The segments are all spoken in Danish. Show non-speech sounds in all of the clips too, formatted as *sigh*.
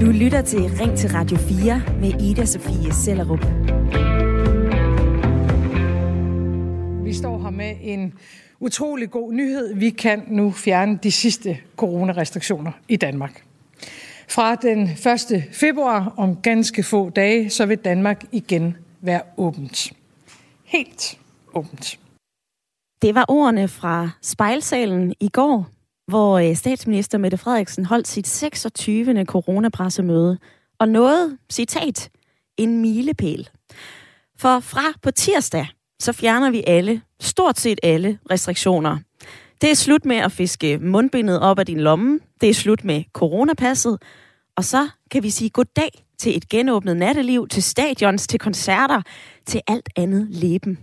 Du lytter til Ring til Radio 4 med Ida Sofie Sellerup. Vi står her med en utrolig god nyhed. Vi kan nu fjerne de sidste coronarestriktioner i Danmark. Fra den 1. februar om ganske få dage, så vil Danmark igen være åbent. Helt åbent. Det var ordene fra spejlsalen i går, hvor øh, statsminister Mette Frederiksen holdt sit 26. coronapressemøde og nåede, citat, en milepæl. For fra på tirsdag, så fjerner vi alle, stort set alle restriktioner. Det er slut med at fiske mundbindet op af din lomme. Det er slut med coronapasset. Og så kan vi sige goddag til et genåbnet natteliv, til stadions, til koncerter, til alt andet leben.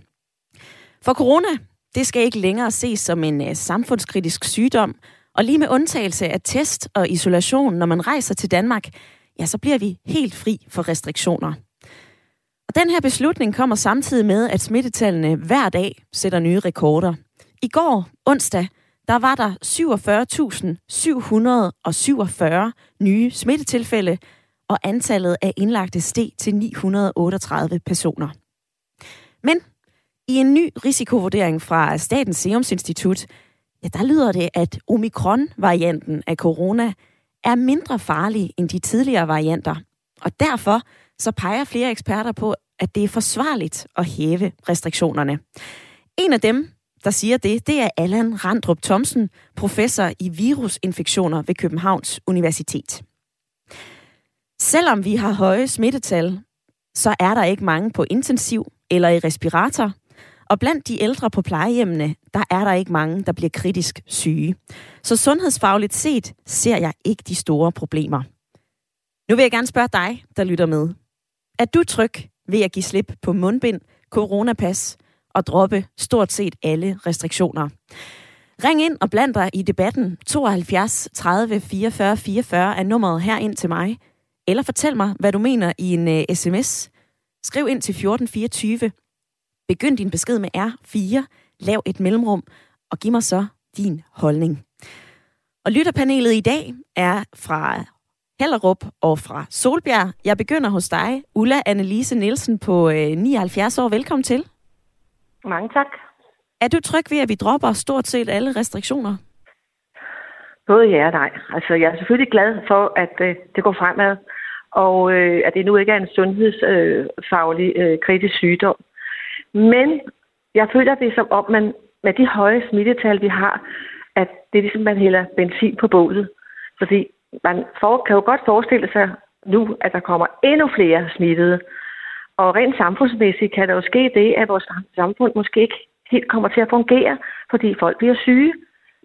For corona, det skal ikke længere ses som en øh, samfundskritisk sygdom, og lige med undtagelse af test og isolation, når man rejser til Danmark, ja, så bliver vi helt fri for restriktioner. Og den her beslutning kommer samtidig med, at smittetallene hver dag sætter nye rekorder. I går, onsdag, der var der 47.747 nye smittetilfælde, og antallet af indlagte steg til 938 personer. Men i en ny risikovurdering fra Statens Serum Institut, ja, der lyder det, at omikron-varianten af corona er mindre farlig end de tidligere varianter. Og derfor så peger flere eksperter på, at det er forsvarligt at hæve restriktionerne. En af dem, der siger det, det er Allan Randrup Thomsen, professor i virusinfektioner ved Københavns Universitet. Selvom vi har høje smittetal, så er der ikke mange på intensiv eller i respirator. Og blandt de ældre på plejehjemmene, der er der ikke mange, der bliver kritisk syge. Så sundhedsfagligt set ser jeg ikke de store problemer. Nu vil jeg gerne spørge dig, der lytter med. Er du tryg ved at give slip på mundbind, coronapas og droppe stort set alle restriktioner? Ring ind og bland dig i debatten. 72 30 44 44 er nummeret her ind til mig. Eller fortæl mig, hvad du mener i en øh, uh, sms. Skriv ind til 1424. Begynd din besked med R4. Lav et mellemrum, og giv mig så din holdning. Og lytterpanelet i dag er fra Hellerup og fra Solbjerg. Jeg begynder hos dig, Ulla Annelise Nielsen på øh, 79 år. Velkommen til. Mange tak. Er du tryg ved, at vi dropper stort set alle restriktioner? Både ja og nej. Altså, jeg er selvfølgelig glad for, at øh, det går fremad, og øh, at det nu ikke er en sundhedsfaglig øh, kritisk sygdom. Men jeg føler det som om, man med de høje smittetal, vi har, at det er ligesom, man hælder benzin på bålet. Fordi man for, kan jo godt forestille sig nu, at der kommer endnu flere smittede. Og rent samfundsmæssigt kan der jo ske det, at vores samfund måske ikke helt kommer til at fungere, fordi folk bliver syge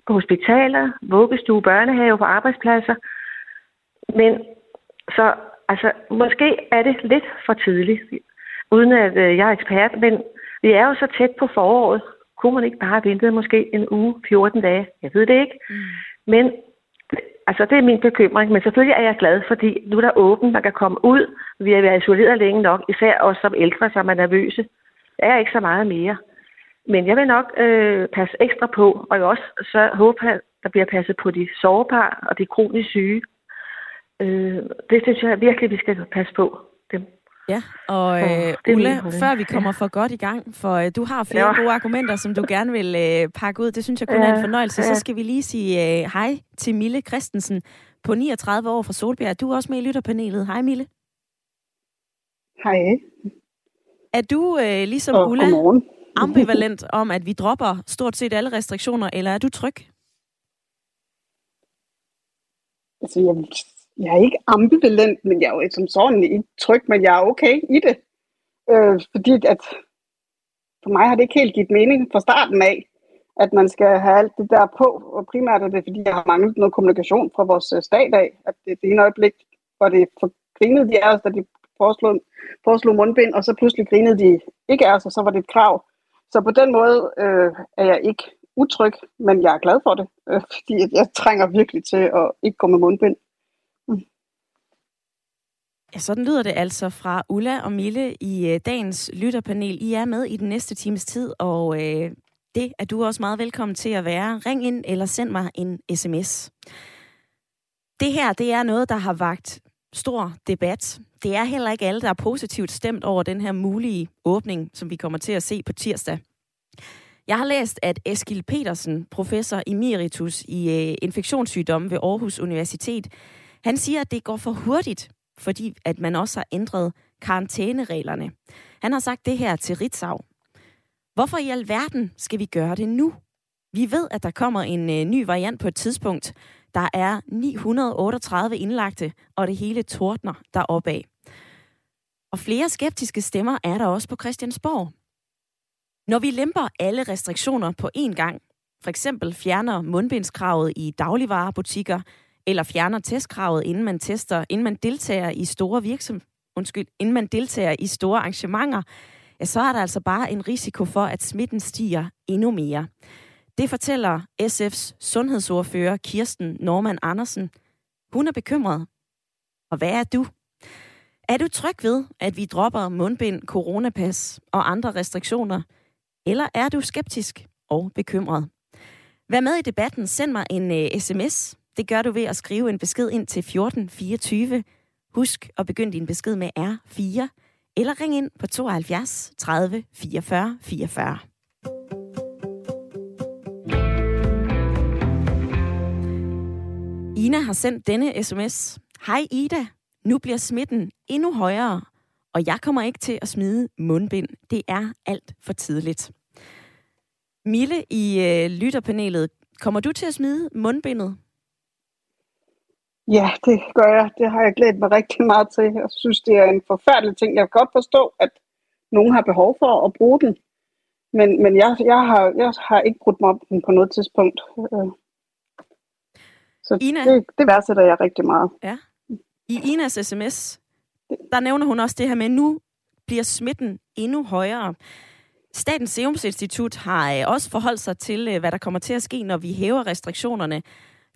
på hospitaler, vuggestue, børnehave, på arbejdspladser. Men så altså, måske er det lidt for tidligt, uden at øh, jeg er ekspert, men vi er jo så tæt på foråret. Kunne man ikke bare have ventet måske en uge, 14 dage? Jeg ved det ikke. Mm. Men altså, det er min bekymring. Men selvfølgelig er jeg glad, fordi nu er der åbent, man kan komme ud. Vi har været isoleret længe nok, især os som ældre, som er nervøse. Der er ikke så meget mere. Men jeg vil nok øh, passe ekstra på, og jeg også så håbe, at der bliver passet på de sårbare og de kronisk syge. Øh, det synes jeg virkelig, vi skal passe på. Ja, og øh, Ulla, før vi kommer for godt i gang, for øh, du har flere ja. gode argumenter, som du gerne vil øh, pakke ud. Det synes jeg kun ja, er en fornøjelse. Ja. Så skal vi lige sige øh, hej til Mille Christensen på 39 år fra Solbjerg. Du er også med i lytterpanelet. Hej Mille. Hej. Er du øh, ligesom og, Ulla godmorgen. ambivalent om, at vi dropper stort set alle restriktioner, eller er du tryg? Altså, jeg jeg er ikke ambivalent, men jeg er jo som sådan ikke tryg, men jeg er okay i det. Øh, fordi at for mig har det ikke helt givet mening fra starten af, at man skal have alt det der på, og primært er det, fordi jeg har manglet noget kommunikation fra vores øh, stat af, at det, det ene øjeblik, hvor det for grinede de af os, da de foreslog, foreslog mundbind, og så pludselig grinede de ikke af os, og så var det et krav. Så på den måde øh, er jeg ikke utryg, men jeg er glad for det, øh, fordi jeg trænger virkelig til at ikke gå med mundbind. Ja, sådan lyder det altså fra Ulla og Mille i øh, dagens lytterpanel. I er med i den næste times tid, og øh, det er du også meget velkommen til at være. Ring ind eller send mig en sms. Det her, det er noget, der har vagt stor debat. Det er heller ikke alle, der er positivt stemt over den her mulige åbning, som vi kommer til at se på tirsdag. Jeg har læst, at Eskil Petersen, professor emeritus i øh, infektionssygdomme ved Aarhus Universitet, han siger, at det går for hurtigt, fordi at man også har ændret karantænereglerne. Han har sagt det her til Ritzau. Hvorfor i alverden skal vi gøre det nu? Vi ved, at der kommer en øh, ny variant på et tidspunkt. Der er 938 indlagte, og det hele tordner deroppe af. Og flere skeptiske stemmer er der også på Christiansborg. Når vi lemper alle restriktioner på én gang, for eksempel fjerner mundbindskravet i dagligvarerbutikker, eller fjerner testkravet, inden man tester, inden man deltager i store virksom, undskyld, inden man deltager i store arrangementer, ja, så er der altså bare en risiko for, at smitten stiger endnu mere. Det fortæller SF's sundhedsordfører Kirsten Norman Andersen. Hun er bekymret. Og hvad er du? Er du tryg ved, at vi dropper mundbind, coronapas og andre restriktioner? Eller er du skeptisk og bekymret? Vær med i debatten. Send mig en øh, uh, sms. Det gør du ved at skrive en besked ind til 1424. Husk at begynde din besked med R4. Eller ring ind på 72 30 44 44. Ina har sendt denne sms. Hej Ida, nu bliver smitten endnu højere, og jeg kommer ikke til at smide mundbind. Det er alt for tidligt. Mille i øh, lytterpanelet, kommer du til at smide mundbindet? Ja, det gør jeg. Det har jeg glædet mig rigtig meget til. Jeg synes, det er en forfærdelig ting. Jeg kan godt forstå, at nogen har behov for at bruge den. Men, men jeg, jeg, har, jeg har ikke brugt mig om den på noget tidspunkt. Øh, så Ina, det, det værdsætter jeg rigtig meget. Ja. I Inas sms, der nævner hun også det her med, at nu bliver smitten endnu højere. Statens Serum Institut har øh, også forholdt sig til, øh, hvad der kommer til at ske, når vi hæver restriktionerne.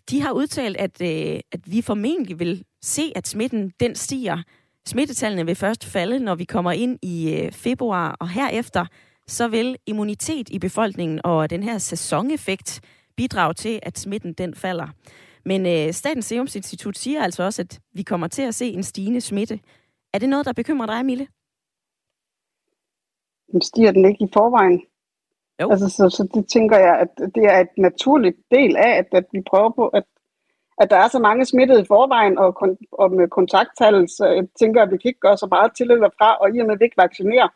De har udtalt, at, øh, at vi formentlig vil se, at smitten den stiger. Smittetallene vil først falde, når vi kommer ind i øh, februar, og herefter så vil immunitet i befolkningen og den her sæsoneffekt bidrage til, at smitten den falder. Men øh, Statens Serum Institut siger altså også, at vi kommer til at se en stigende smitte. Er det noget, der bekymrer dig, Mille? Stiger den ikke i forvejen? Jo. Altså, så, så det tænker jeg, at det er et naturligt del af, at, at vi prøver på, at, at der er så mange smittede i forvejen, og, kon, og med kontakttal, så jeg tænker, at vi kan ikke gøre så meget til eller fra, og i og med, at vi ikke vaccinerer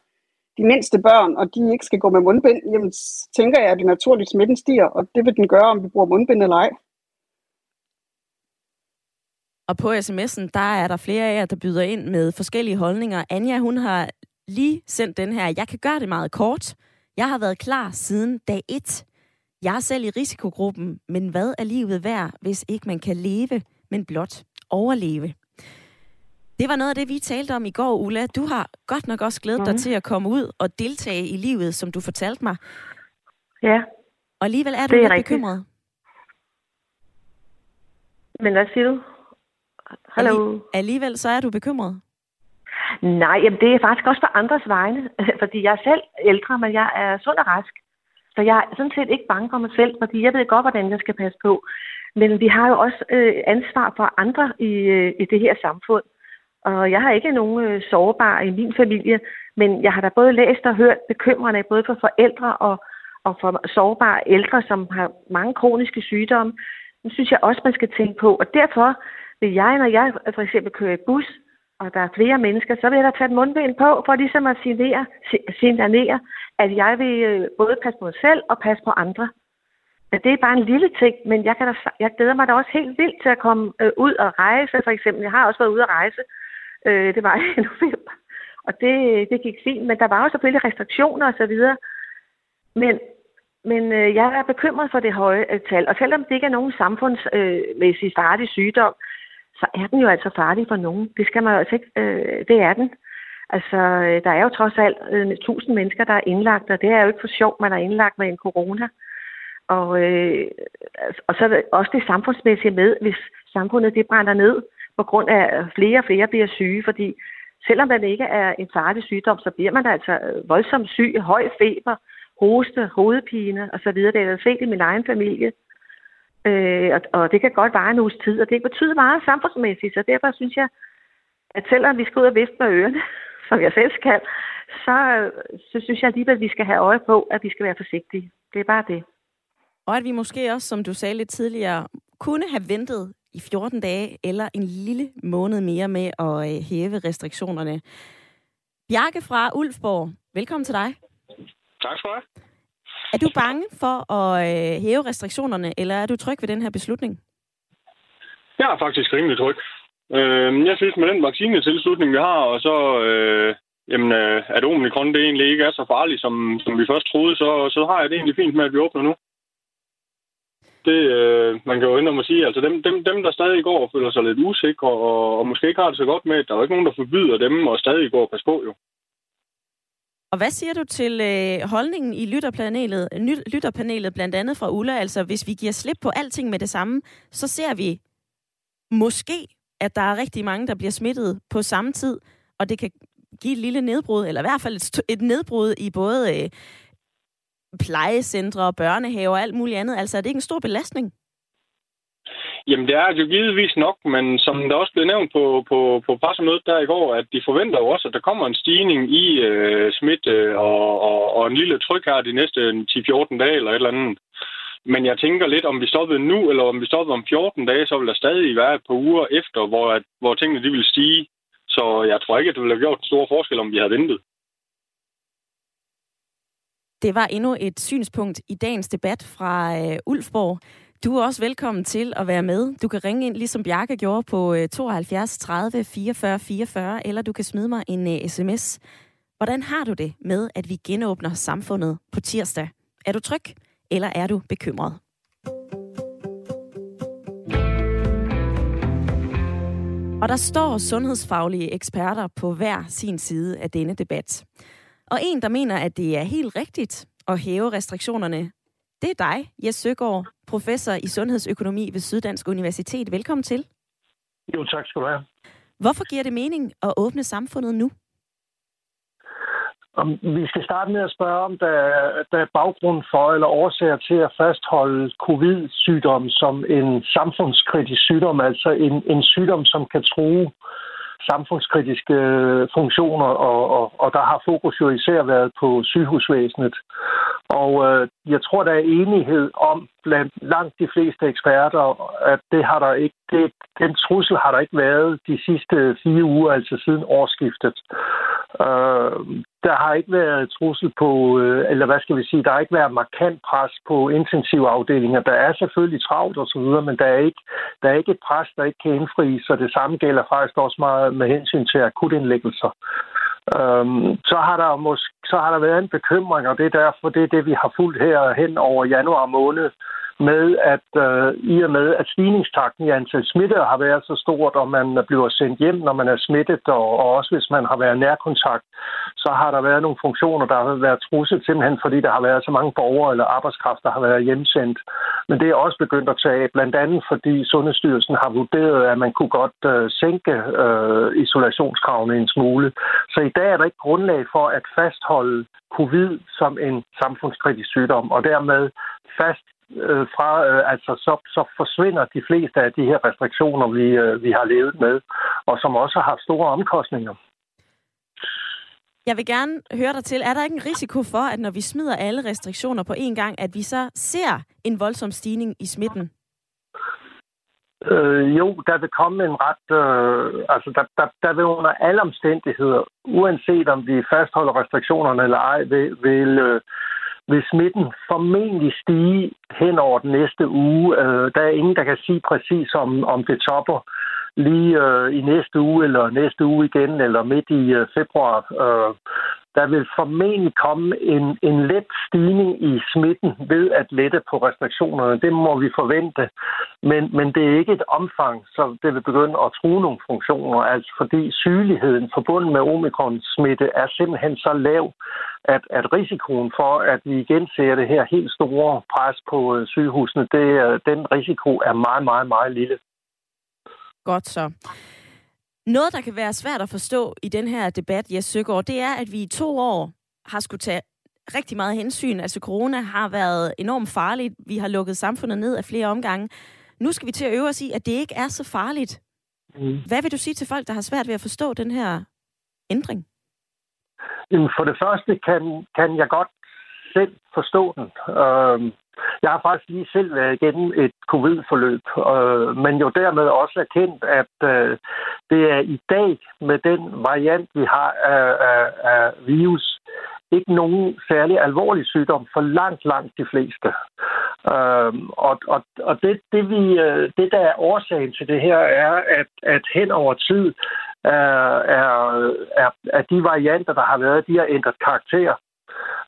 de mindste børn, og de ikke skal gå med mundbind, jamen tænker jeg, at det naturligt smitten stiger, og det vil den gøre, om vi bruger mundbind eller ej. Og på sms'en, der er der flere af jer, der byder ind med forskellige holdninger. Anja, hun har lige sendt den her. Jeg kan gøre det meget kort. Jeg har været klar siden dag 1. Jeg er selv i risikogruppen, men hvad er livet værd, hvis ikke man kan leve, men blot overleve? Det var noget af det, vi talte om i går, Ulla. Du har godt nok også glædet dig til at komme ud og deltage i livet, som du fortalte mig. Ja. Og alligevel er du er lidt rigtigt. bekymret. Men hvad siger du? Hallo? Alligevel så er du bekymret? Nej, jamen det er faktisk også på andres vegne, *laughs* fordi jeg er selv ældre, men jeg er sund og rask. Så jeg er sådan set ikke bange for mig selv, fordi jeg ved godt, hvordan jeg skal passe på. Men vi har jo også øh, ansvar for andre i, øh, i det her samfund. Og jeg har ikke nogen øh, sårbare i min familie, men jeg har da både læst og hørt bekymrende både for forældre og, og for sårbare ældre, som har mange kroniske sygdomme. Det synes jeg også, man skal tænke på. Og derfor vil jeg, når jeg for eksempel kører i bus, og der er flere mennesker, så vil jeg da tage et mundbind på, for ligesom at signere, signalere, at jeg vil øh, både passe på mig selv og passe på andre. Men det er bare en lille ting, men jeg, kan da, jeg glæder mig da også helt vildt til at komme øh, ud og rejse, for eksempel. Jeg har også været ude at rejse. Øh, det var *laughs* i november, og det, det gik fint, men der var jo selvfølgelig restriktioner og så videre. Men, men øh, jeg er bekymret for det høje øh, tal, og selvom det ikke er nogen samfundsmæssig øh, farlig sygdom, så er den jo altså farlig for nogen. Det skal man jo altså ikke, øh, det er den. Altså, øh, der er jo trods alt øh, tusind mennesker, der er indlagt, og det er jo ikke for sjov, man er indlagt med en corona. Og, øh, og så er det også det samfundsmæssige med, hvis samfundet det brænder ned, på grund af, at flere og flere bliver syge, fordi selvom man ikke er en farlig sygdom, så bliver man da altså øh, voldsomt syg, høj feber, hoste, hovedpine osv. Det er jeg set i min egen familie. Øh, og, og det kan godt vare en uges tid, og det betyder meget samfundsmæssigt, så derfor synes jeg, at selvom vi skal ud og vifte med ørerne, *laughs* som jeg selv skal, så, så synes jeg alligevel, at vi skal have øje på, at vi skal være forsigtige. Det er bare det. Og at vi måske også, som du sagde lidt tidligere, kunne have ventet i 14 dage eller en lille måned mere med at øh, hæve restriktionerne. Bjarke fra Ulfborg, velkommen til dig. Tak skal du have. Er du bange for at øh, hæve restriktionerne, eller er du tryg ved den her beslutning? Jeg er faktisk rimelig tryg. Øh, jeg synes, med den vaccinetilslutning, vi har, og så øh, jamen, øh, at omikron det egentlig ikke er så farligt, som, som vi først troede, så, så har jeg det egentlig fint med, at vi åbner nu. Det, øh, man kan jo ændre mig sige, altså dem, dem, dem, der stadig går og føler sig lidt usikre, og, og måske ikke har det så godt med, der er jo ikke nogen, der forbyder dem, og stadig går og passe på jo. Og hvad siger du til øh, holdningen i lytterpanelet, lytterpanelet, blandt andet fra Ulla? Altså, hvis vi giver slip på alting med det samme, så ser vi måske, at der er rigtig mange, der bliver smittet på samme tid, og det kan give et lille nedbrud, eller i hvert fald et, et nedbrud i både øh, plejecentre og børnehaver og alt muligt andet. Altså, er det ikke en stor belastning? Jamen, det er jo givetvis nok, men som der også blev nævnt på, på, på pressemødet der i går, at de forventer jo også, at der kommer en stigning i øh, smitte øh, og, og, og en lille tryk her de næste øh, 10-14 dage eller et eller andet. Men jeg tænker lidt, om vi stoppede nu, eller om vi stoppede om 14 dage, så vil der stadig være et par uger efter, hvor, at, hvor tingene de vil stige. Så jeg tror ikke, at det ville have gjort en stor forskel, om vi havde ventet. Det var endnu et synspunkt i dagens debat fra øh, Ulfborg. Du er også velkommen til at være med. Du kan ringe ind, ligesom Bjarke gjorde, på 72 30 44 44, eller du kan smide mig en øh, uh, sms. Hvordan har du det med, at vi genåbner samfundet på tirsdag? Er du tryg, eller er du bekymret? Og der står sundhedsfaglige eksperter på hver sin side af denne debat. Og en, der mener, at det er helt rigtigt at hæve restriktionerne, det er dig, Jes Søgaard, professor i sundhedsøkonomi ved Syddansk Universitet. Velkommen til. Jo, tak skal du have. Hvorfor giver det mening at åbne samfundet nu? Om vi skal starte med at spørge, om der, der er baggrund for eller årsager til at fastholde covid-sygdom som en samfundskritisk sygdom, altså en, en sygdom, som kan true samfundskritiske øh, funktioner, og, og, og der har fokus jo især været på sygehusvæsenet. Og øh, jeg tror, der er enighed om blandt langt de fleste eksperter, at det har der ikke, det, den trussel har der ikke været de sidste fire uger, altså siden årsskiftet. Øh, der har ikke været trussel på, øh, eller hvad skal vi sige, der har ikke været markant pres på intensive afdelinger. Der er selvfølgelig travlt og så videre, men der er ikke, der er ikke et pres, der ikke kan indfries, så det samme gælder faktisk også meget med hensyn til akutindlæggelser. Øhm, så har der måske, så har der været en bekymring, og det er derfor, det er det, vi har fulgt her hen over januar måned, med, at øh, i og med, at stigningstakten i antal smittede har været så stort, og man bliver sendt hjem, når man er smittet, og, og også hvis man har været nærkontakt, så har der været nogle funktioner, der har været trusset simpelthen, fordi der har været så mange borgere eller arbejdskraft, der har været hjemsendt. Men det er også begyndt at tage, blandt andet fordi Sundhedsstyrelsen har vurderet, at man kunne godt øh, sænke øh, isolationskravene en smule. Så i dag er der ikke grundlag for at fastholde covid som en samfundskritisk sygdom, og dermed fast øh, fra, øh, altså så, så forsvinder de fleste af de her restriktioner, vi, øh, vi har levet med, og som også har haft store omkostninger. Jeg vil gerne høre dig til, er der ikke en risiko for, at når vi smider alle restriktioner på én gang, at vi så ser en voldsom stigning i smitten? Øh, jo, der vil komme en ret... Øh, altså, der, der, der vil under alle omstændigheder, uanset om vi fastholder restriktionerne eller ej, vil, vil, øh, vil smitten formentlig stige hen over den næste uge. Øh, der er ingen, der kan sige præcis, om, om det topper lige øh, i næste uge, eller næste uge igen, eller midt i øh, februar. Øh, der vil formentlig komme en, en let stigning i smitten ved at lette på restriktionerne. Det må vi forvente. Men, men det er ikke et omfang, så det vil begynde at true nogle funktioner. Altså fordi sygeligheden forbundet med omikron-smitte er simpelthen så lav, at, at risikoen for, at vi igen ser det her helt store pres på øh, sygehusene, det, den risiko er meget, meget, meget lille. Godt så. Noget, der kan være svært at forstå i den her debat, Jes Søgaard, det er, at vi i to år har skulle tage rigtig meget hensyn. Altså corona har været enormt farligt. Vi har lukket samfundet ned af flere omgange. Nu skal vi til at øve os i, at det ikke er så farligt. Mm. Hvad vil du sige til folk, der har svært ved at forstå den her ændring? Jamen for det første kan, kan jeg godt selv forstå den. Øh, jeg har faktisk lige selv været igennem et covid-forløb, øh, men jo dermed også erkendt, at øh, det er i dag med den variant, vi har af, af, af virus, ikke nogen særlig alvorlig sygdom for langt, langt de fleste. Øh, og og, og det, det, vi, øh, det, der er årsagen til det her, er, at, at hen over tid er, er, er, er de varianter, der har været, de har ændret karakter.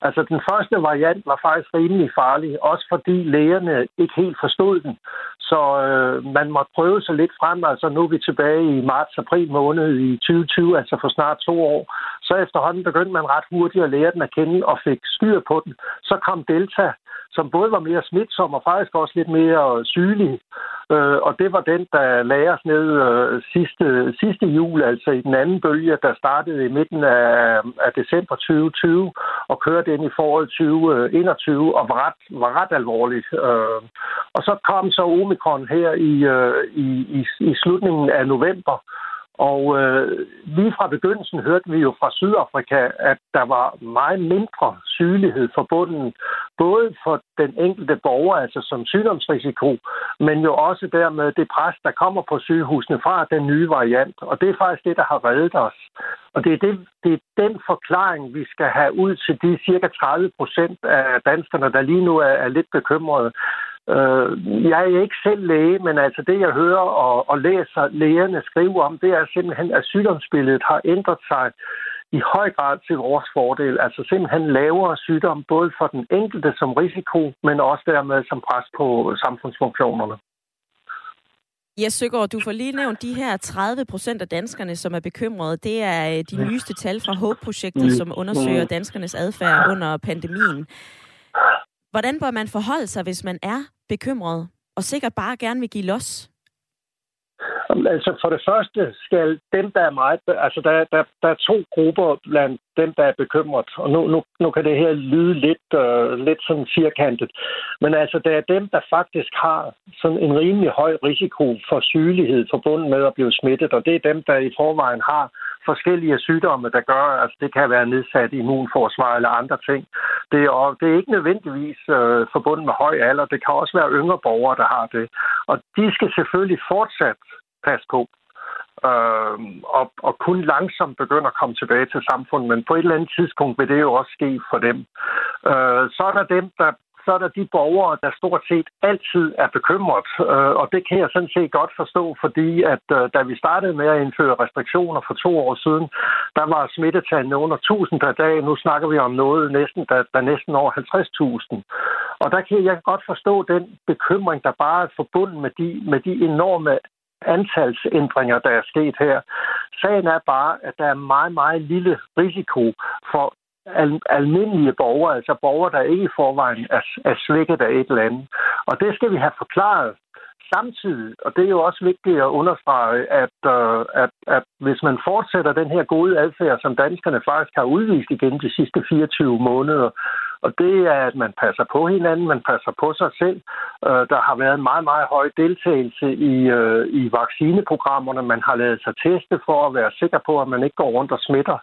Altså, den første variant var faktisk rimelig farlig, også fordi lægerne ikke helt forstod den. Så øh, man måtte prøve sig lidt frem. Altså, nu er vi tilbage i marts-april måned i 2020, altså for snart to år. Så efterhånden begyndte man ret hurtigt at lære den at kende og fik styr på den. Så kom Delta, som både var mere smitsom og faktisk også lidt mere sygelig. Øh, og det var den, der lagde os ned øh, sidste, sidste jul, altså i den anden bølge, der startede i midten af, af december 2020 og kørte ind i foråret 2021 og var ret, var ret alvorligt. Øh, og så kom så Omikron her i, øh, i, i, i slutningen af november, og øh, lige fra begyndelsen hørte vi jo fra Sydafrika, at der var meget mindre sygelighed forbundet, både for den enkelte borger, altså som sygdomsrisiko, men jo også dermed det pres, der kommer på sygehusene fra den nye variant. Og det er faktisk det, der har reddet os. Og det er, det, det er den forklaring, vi skal have ud til de cirka 30 procent af danskerne, der lige nu er, er lidt bekymrede. Øh, jeg er ikke selv læge, men altså det, jeg hører og, og læser lægerne skrive om, det er simpelthen, at sygdomsbilledet har ændret sig i høj grad til vores fordel. Altså simpelthen lavere sygdom, både for den enkelte som risiko, men også dermed som pres på samfundsfunktionerne. Jes Søgaard, du får lige nævnt de her 30 procent af danskerne, som er bekymrede. Det er øh, de nyeste tal fra HOPE-projektet, som undersøger danskernes adfærd under pandemien. Hvordan bør man forholde sig, hvis man er bekymret, og sikkert bare gerne vil give los? Altså for det første skal dem, der er meget... Altså der, der, der er to grupper blandt dem, der er bekymret. Og nu, nu, nu kan det her lyde lidt, øh, lidt sådan firkantet. Men altså det er dem, der faktisk har sådan en rimelig høj risiko for sygelighed forbundet med at blive smittet. Og det er dem, der i forvejen har forskellige sygdomme, der gør, altså det kan være nedsat immunforsvar eller andre ting. Det er, det er ikke nødvendigvis øh, forbundet med høj alder. Det kan også være yngre borgere, der har det. Og de skal selvfølgelig fortsat passe på. Øh, og, og kun langsomt begynde at komme tilbage til samfundet, men på et eller andet tidspunkt vil det jo også ske for dem. Øh, så er der dem, der så er der de borgere, der stort set altid er bekymret. Øh, og det kan jeg sådan set godt forstå, fordi at øh, da vi startede med at indføre restriktioner for to år siden, der var smittetallene under 1000 per dag. Nu snakker vi om noget, næsten, der, der næsten over 50.000. Og der kan jeg godt forstå den bekymring, der bare er forbundet med de, med de enorme antalsændringer, der er sket her. Sagen er bare, at der er meget, meget lille risiko for al- almindelige borgere, altså borgere, der ikke i forvejen er, er svækket af et eller andet. Og det skal vi have forklaret samtidig, og det er jo også vigtigt at understrege, at, uh, at, at hvis man fortsætter den her gode adfærd, som danskerne faktisk har udvist igennem de sidste 24 måneder, og det er, at man passer på hinanden, man passer på sig selv. Øh, der har været en meget, meget høj deltagelse i, øh, i vaccineprogrammerne. Man har lavet sig teste for at være sikker på, at man ikke går rundt og smitter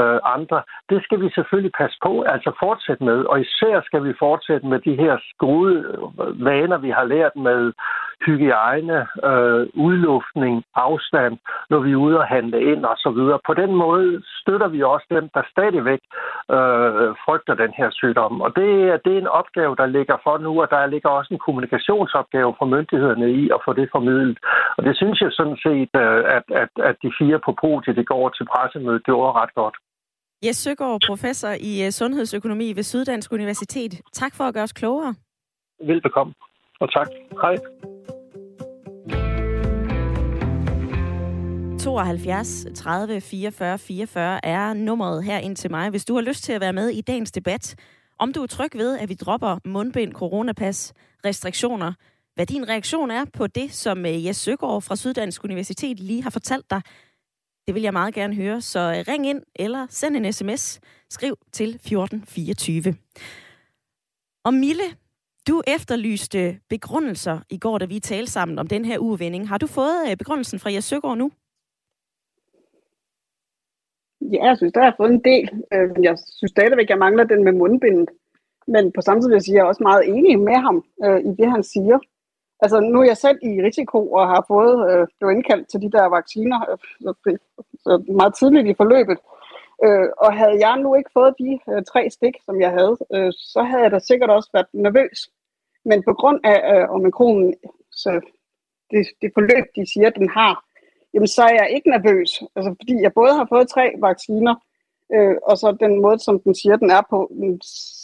øh, andre. Det skal vi selvfølgelig passe på, altså fortsætte med. Og især skal vi fortsætte med de her gode øh, vaner, vi har lært med hygiejne, øh, udluftning, afstand, når vi er ude og handle ind og så videre. På den måde støtter vi også dem, der stadigvæk øh, frygter den her sygdom. Og det, det er en opgave, der ligger for nu, og der ligger også en kommunikationsopgave for myndighederne i at få det formidlet. Og det synes jeg sådan set, øh, at, at, at de fire på podiet det går til pressemødet gjorde ret godt. Jes Søgaard, professor i øh, sundhedsøkonomi ved Syddansk Universitet. Tak for at gøre os klogere. Velbekomme, og tak. Hej. 72 30 44 44 er nummeret her ind til mig, hvis du har lyst til at være med i dagens debat. Om du er tryg ved, at vi dropper mundbind, coronapas, restriktioner. Hvad din reaktion er på det, som øh, Jes Søgaard fra Syddansk Universitet lige har fortalt dig. Det vil jeg meget gerne høre, så øh, ring ind eller send en sms. Skriv til 1424. Og Mille, du efterlyste begrundelser i går, da vi talte sammen om den her uvending. Har du fået øh, begrundelsen fra Jes Søgaard nu? Ja, jeg synes, der har fået en del. Øh, jeg synes stadigvæk, jeg mangler den med mundbindet. Men på samme tid vil jeg sige, at jeg er også meget enig med ham øh, i det, han siger. Altså, nu er jeg selv i risiko og har fået, øh, blev indkaldt til de der vacciner øh, så meget tidligt i forløbet. Øh, og havde jeg nu ikke fået de øh, tre stik, som jeg havde, øh, så havde jeg da sikkert også været nervøs. Men på grund af øh, omikronen, så det, det forløb, de siger, den har, jamen så er jeg ikke nervøs. Altså, fordi jeg både har fået tre vacciner, øh, og så den måde, som den siger, den er på,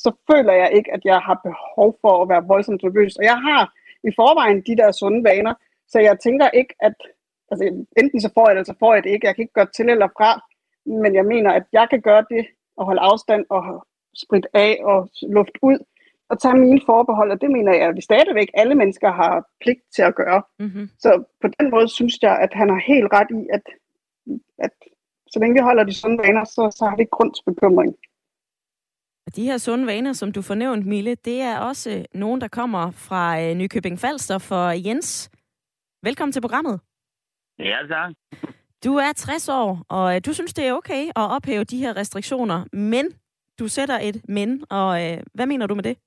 så føler jeg ikke, at jeg har behov for at være voldsomt nervøs. Og jeg har i forvejen de der sunde vaner, så jeg tænker ikke, at altså, enten så får jeg det, eller så får jeg det ikke. Jeg kan ikke gøre til eller fra, men jeg mener, at jeg kan gøre det og holde afstand og spritte af og luft ud og tage mine forbehold, og det mener jeg, at vi stadigvæk alle mennesker har pligt til at gøre. Mm-hmm. Så på den måde synes jeg, at han har helt ret i, at, at så længe vi holder de sunde vaner, så, så har vi ikke grund til bekymring. De her sunde vaner, som du fornævnt, Mille, det er også nogen, der kommer fra øh, Nykøbing Falster for Jens. Velkommen til programmet. Ja, tak. Du er 60 år, og øh, du synes, det er okay at ophæve de her restriktioner, men du sætter et men, og øh, hvad mener du med det?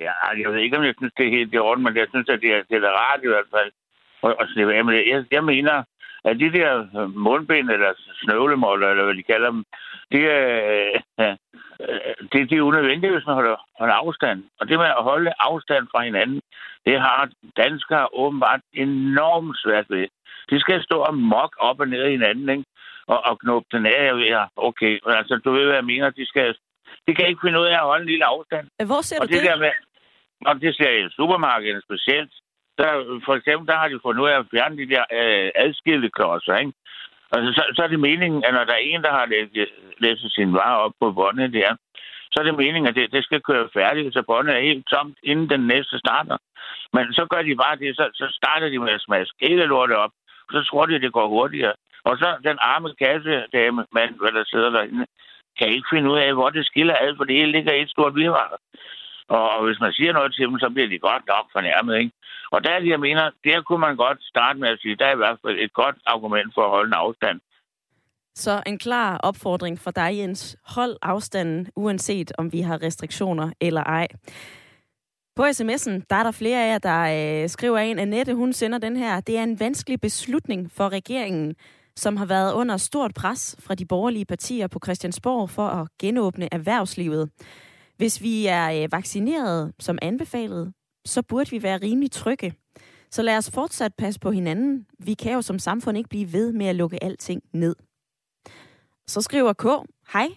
Ja, jeg ved ikke, om jeg synes, det er helt i orden, men jeg synes, at det er, det er rart i hvert fald at, at slippe af med det. Jeg, jeg mener, at de der mundbind, eller snøvlemåler, eller hvad de kalder dem, det er, øh, det, det er unødvendigt, hvis man holder, holder afstand. Og det med at holde afstand fra hinanden, det har danskere åbenbart enormt svært ved. De skal stå og mok op og ned i hinanden, ikke? Og, og knuppe den af. Ja, okay, altså du ved, hvad jeg mener. De skal de kan ikke finde ud af at holde en lille afstand. Hvor ser og du det? det? Der med, og det ser i supermarkedet specielt. Der, for eksempel, der har de fundet ud af at fjerne de der øh, adskilte klodser, ikke? Altså, så, så er det meningen, at når der er en, der har læst, øh, læst sin vare op på båndet der, så er det meningen, at det, det skal køre færdigt, så båndet er helt tomt, inden den næste starter. Men så gør de bare det, så, så starter de med at smaske hele lortet op, så tror de, at det går hurtigere. Og så den arme kasse, dame, mand, hvad der sidder derinde, kan ikke finde ud af, hvor det skiller alt, for det hele ligger i et stort virvar. Og hvis man siger noget til dem, så bliver de godt nok fornærmet, ikke? Og der er det, jeg mener, der kunne man godt starte med at sige, der er i hvert fald et godt argument for at holde en afstand. Så en klar opfordring for dig, Jens. Hold afstanden, uanset om vi har restriktioner eller ej. På sms'en, der er der flere af jer, der øh, skriver ind, Annette, hun sender den her. Det er en vanskelig beslutning for regeringen som har været under stort pres fra de borgerlige partier på Christiansborg for at genåbne erhvervslivet. Hvis vi er øh, vaccineret som anbefalet, så burde vi være rimelig trygge. Så lad os fortsat passe på hinanden. Vi kan jo som samfund ikke blive ved med at lukke alting ned. Så skriver K, hej,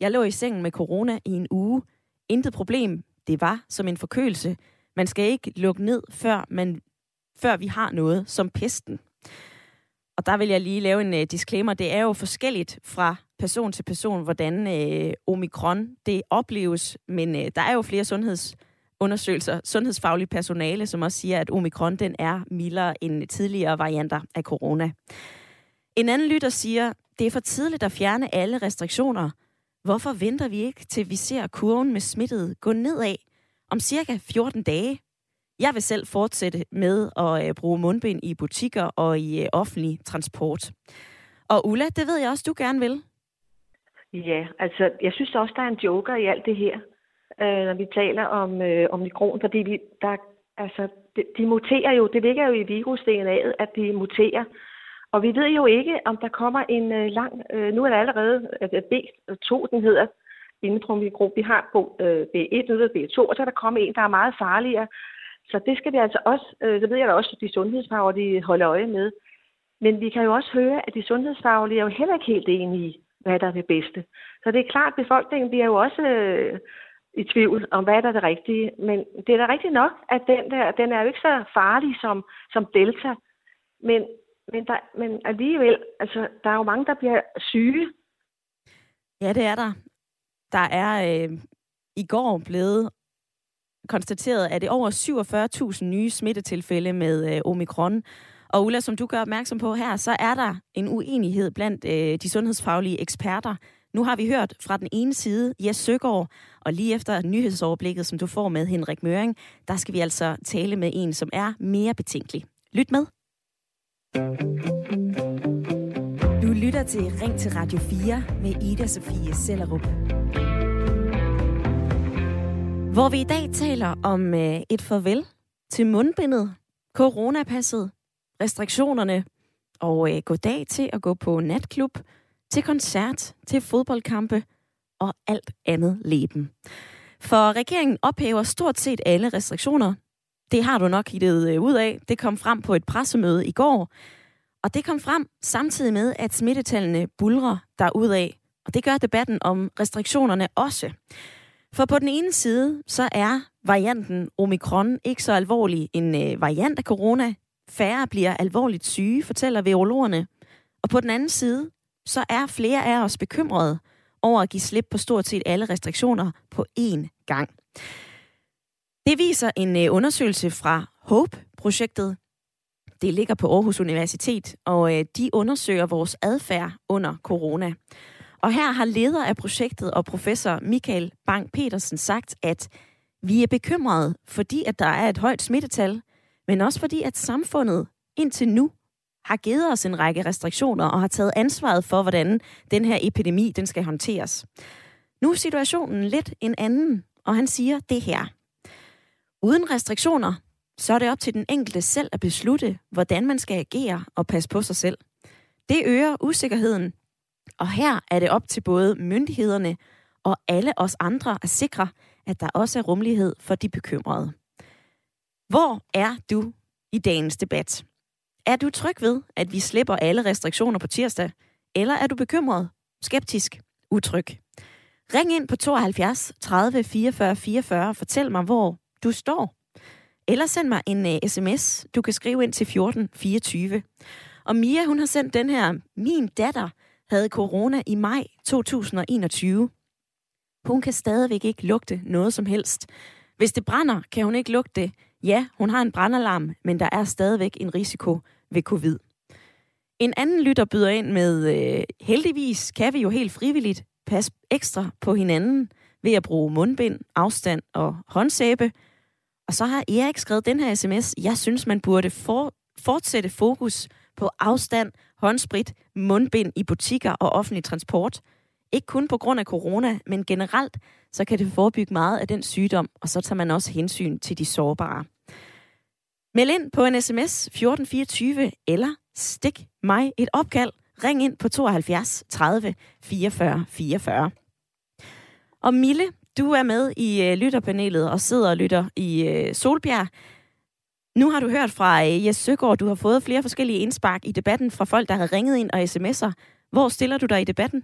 jeg lå i sengen med corona i en uge. Intet problem, det var som en forkølelse. Man skal ikke lukke ned, før, man, før vi har noget som pesten. Og der vil jeg lige lave en uh, disclaimer. Det er jo forskelligt fra person til person, hvordan uh, omikron det opleves. Men uh, der er jo flere sundhedsundersøgelser, sundhedsfaglige personale, som også siger, at omikron den er mildere end tidligere varianter af corona. En anden lytter siger, det er for tidligt at fjerne alle restriktioner. Hvorfor venter vi ikke, til vi ser kurven med smittet gå nedad om cirka 14 dage? Jeg vil selv fortsætte med at øh, bruge mundbind i butikker og i øh, offentlig transport. Og Ulla, det ved jeg også, du gerne vil. Ja, altså jeg synes også, der er en joker i alt det her, øh, når vi taler om, øh, om mikron, fordi vi, der, altså, de, de muterer jo, det ligger jo i virus-DNA'et, at de muterer. Og vi ved jo ikke, om der kommer en øh, lang, øh, nu er der allerede øh, øh B2, den hedder, inden for mikron. Vi har øh, B1, nu er B2, og så er der kommet en, der er meget farligere, så det skal vi altså også, øh, så ved jeg da også, at de sundhedsfaglige holder øje med. Men vi kan jo også høre, at de sundhedsfaglige er jo heller ikke helt enige i, hvad der er det bedste. Så det er klart, at befolkningen bliver jo også øh, i tvivl om, hvad der er det rigtige. Men det er da rigtigt nok, at den der, den er jo ikke så farlig som, som Delta. Men, men, der, men alligevel, altså, der er jo mange, der bliver syge. Ja, det er der. Der er øh, i går blevet konstateret, at det over 47.000 nye smittetilfælde med øh, omikron. Og Ulla, som du gør opmærksom på her, så er der en uenighed blandt øh, de sundhedsfaglige eksperter. Nu har vi hørt fra den ene side Jes Søgaard, og lige efter nyhedsoverblikket, som du får med Henrik Møring, der skal vi altså tale med en, som er mere betænkelig. Lyt med. Du lytter til Ring til Radio 4 med Ida Sofie Sellerup. Hvor vi i dag taler om øh, et farvel til mundbindet, coronapasset, restriktionerne og øh, goddag til at gå på natklub, til koncert, til fodboldkampe og alt andet leben. For regeringen ophæver stort set alle restriktioner. Det har du nok hittet øh, ud af. Det kom frem på et pressemøde i går. Og det kom frem samtidig med, at smittetallene bulrer derudaf. Og det gør debatten om restriktionerne også. For på den ene side, så er varianten omikron ikke så alvorlig en øh, variant af corona. Færre bliver alvorligt syge, fortæller virologerne. Og på den anden side, så er flere af os bekymrede over at give slip på stort set alle restriktioner på én gang. Det viser en øh, undersøgelse fra HOPE-projektet. Det ligger på Aarhus Universitet, og øh, de undersøger vores adfærd under corona. Og her har leder af projektet og professor Michael Bang Petersen sagt, at vi er bekymrede, fordi at der er et højt smittetal, men også fordi at samfundet indtil nu har givet os en række restriktioner og har taget ansvaret for, hvordan den her epidemi den skal håndteres. Nu er situationen lidt en anden, og han siger det her. Uden restriktioner, så er det op til den enkelte selv at beslutte, hvordan man skal agere og passe på sig selv. Det øger usikkerheden, og her er det op til både myndighederne og alle os andre at sikre, at der også er rummelighed for de bekymrede. Hvor er du i dagens debat? Er du tryg ved, at vi slipper alle restriktioner på tirsdag? Eller er du bekymret, skeptisk, utryg? Ring ind på 72 30 44 44 og fortæl mig, hvor du står. Eller send mig en øh, uh, sms. Du kan skrive ind til 14 24. Og Mia, hun har sendt den her. Min datter havde corona i maj 2021. Hun kan stadigvæk ikke lugte noget som helst. Hvis det brænder, kan hun ikke lugte det. Ja, hun har en brandalarm, men der er stadigvæk en risiko ved covid. En anden lytter byder ind med, øh, heldigvis kan vi jo helt frivilligt passe ekstra på hinanden ved at bruge mundbind, afstand og håndsæbe. Og så har Erik skrevet den her sms, jeg synes, man burde for, fortsætte fokus på afstand, håndsprit, mundbind i butikker og offentlig transport. Ikke kun på grund af corona, men generelt, så kan det forebygge meget af den sygdom, og så tager man også hensyn til de sårbare. Meld ind på en sms 1424, eller stik mig et opkald. Ring ind på 72 30 44 44. Og Mille, du er med i øh, lytterpanelet og sidder og lytter i øh, Solbjerg. Nu har du hørt fra uh, Jes Søgaard, du har fået flere forskellige indspark i debatten fra folk, der har ringet ind og sms'er. Hvor stiller du dig i debatten?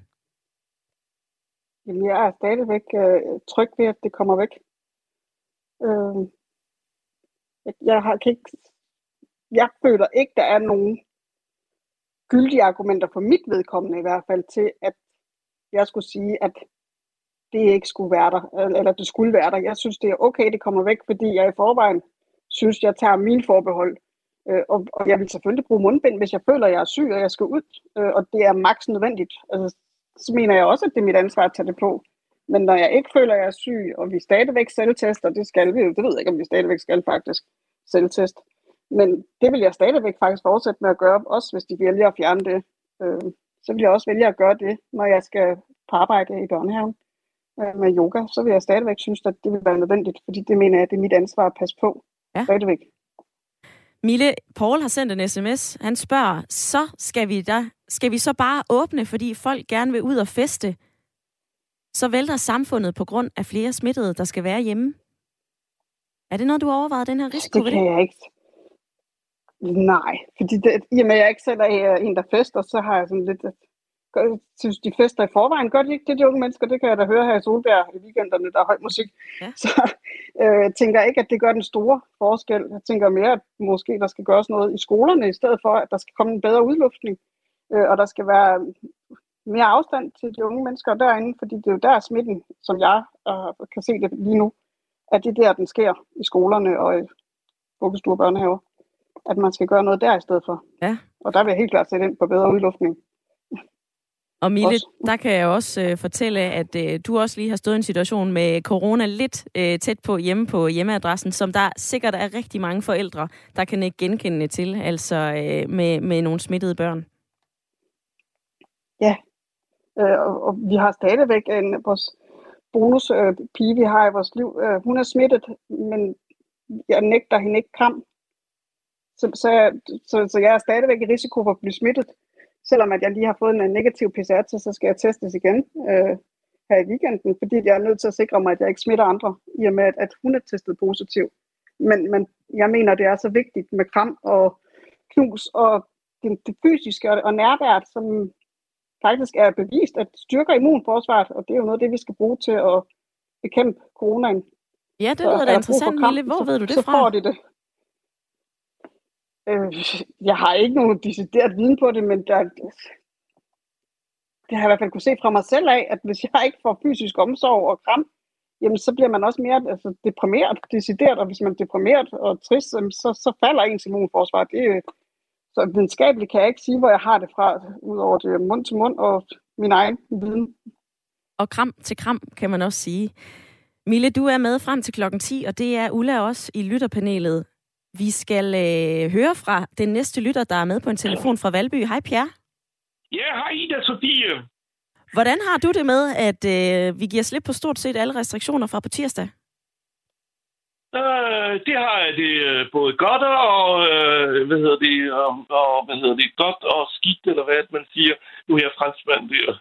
Jamen, jeg er stadigvæk uh, tryg ved, at det kommer væk. Uh, jeg, har, kan ikke, jeg føler ikke, der er nogen gyldige argumenter for mit vedkommende i hvert fald til, at jeg skulle sige, at det ikke skulle være der, eller det skulle være der. Jeg synes, det er okay, det kommer væk, fordi jeg i forvejen synes, jeg tager mine forbehold. Øh, og, og jeg vil selvfølgelig bruge mundbind, hvis jeg føler, at jeg er syg, og jeg skal ud, øh, og det er maks nødvendigt. Altså, så mener jeg også, at det er mit ansvar at tage det på. Men når jeg ikke føler, at jeg er syg, og vi stadigvæk selvtester, det skal vi jo, det ved jeg ikke, om vi stadigvæk skal faktisk selvtest. Men det vil jeg stadigvæk faktisk fortsætte med at gøre, også hvis de vælger at fjerne det. Øh, så vil jeg også vælge at gøre det, når jeg skal på arbejde i børnehaven øh, med yoga. Så vil jeg stadigvæk synes, at det vil være nødvendigt, fordi det mener jeg, at det er mit ansvar at passe på. Ja. Stadigvæk. Mille, Paul har sendt en sms. Han spørger, så skal vi, da, skal vi så bare åbne, fordi folk gerne vil ud og feste? Så vælter samfundet på grund af flere smittede, der skal være hjemme. Er det noget, du har overvejet, den her risiko? Det kan jeg ikke. Nej, fordi det, i og med, jeg ikke selv er en, der fester, så har jeg sådan lidt... synes, de fester i forvejen. Gør de ikke det, de unge mennesker? Det kan jeg da høre her i Solbjerg i weekenderne, der er høj musik. Ja. Så øh, jeg tænker ikke, at det gør den store forskel. Jeg tænker mere, at måske der skal gøres noget i skolerne, i stedet for, at der skal komme en bedre udluftning. Øh, og der skal være mere afstand til de unge mennesker derinde, fordi det er jo der smitten, som jeg øh, kan se det lige nu, at det er der, den sker i skolerne og i vuggestuer og børnehaver. at man skal gøre noget der i stedet for. Ja. Og der vil jeg helt klart sætte ind på bedre udluftning. Og Mille, Også. der kan jeg også øh, fortælle, at øh, du også lige har stået i en situation med corona lidt øh, tæt på hjemme på hjemmeadressen, som der sikkert er rigtig mange forældre, der kan ikke genkende til, altså øh, med, med nogle smittede børn. Øh, og, og vi har stadigvæk en, vores bonuspige, øh, vi har i vores liv. Øh, hun er smittet, men jeg nægter hende ikke kram. Så, så, jeg, så, så jeg er stadigvæk i risiko for at blive smittet. Selvom at jeg lige har fået en negativ PCR-test, så skal jeg testes igen øh, her i weekenden, fordi jeg er nødt til at sikre mig, at jeg ikke smitter andre, i og med, at, at hun er testet positiv. Men, men jeg mener, det er så vigtigt med kram og knus og det, det fysiske og, og nærværet, som faktisk er bevist, at styrker immunforsvaret, og det er jo noget af det, vi skal bruge til at bekæmpe coronaen. Ja, det Så lyder er da interessant, Mille. Hvor så, ved du det så fra? får de det. Øh, jeg har ikke nogen decideret viden på det, men der, det har jeg i hvert fald kunne se fra mig selv af, at hvis jeg ikke får fysisk omsorg og kram, jamen så bliver man også mere altså, deprimeret, decideret, og hvis man er deprimeret og trist, så, så falder ens immunforsvar. Det, så videnskabeligt kan jeg ikke sige, hvor jeg har det fra, udover det mund til mund og min egen viden. Og kram til kram, kan man også sige. Mille, du er med frem til klokken 10, og det er Ulla også i lytterpanelet. Vi skal øh, høre fra den næste lytter, der er med på en telefon fra Valby. Hej Pierre. Ja, hej Ida Sofie. Hvordan har du det med, at øh, vi giver slip på stort set alle restriktioner fra på tirsdag? Øh, det har jeg det øh, både godt og, øh, hvad hedder det, og, og, hvad hedder det, godt og skidt, eller hvad man siger. Nu er jeg franskmand der,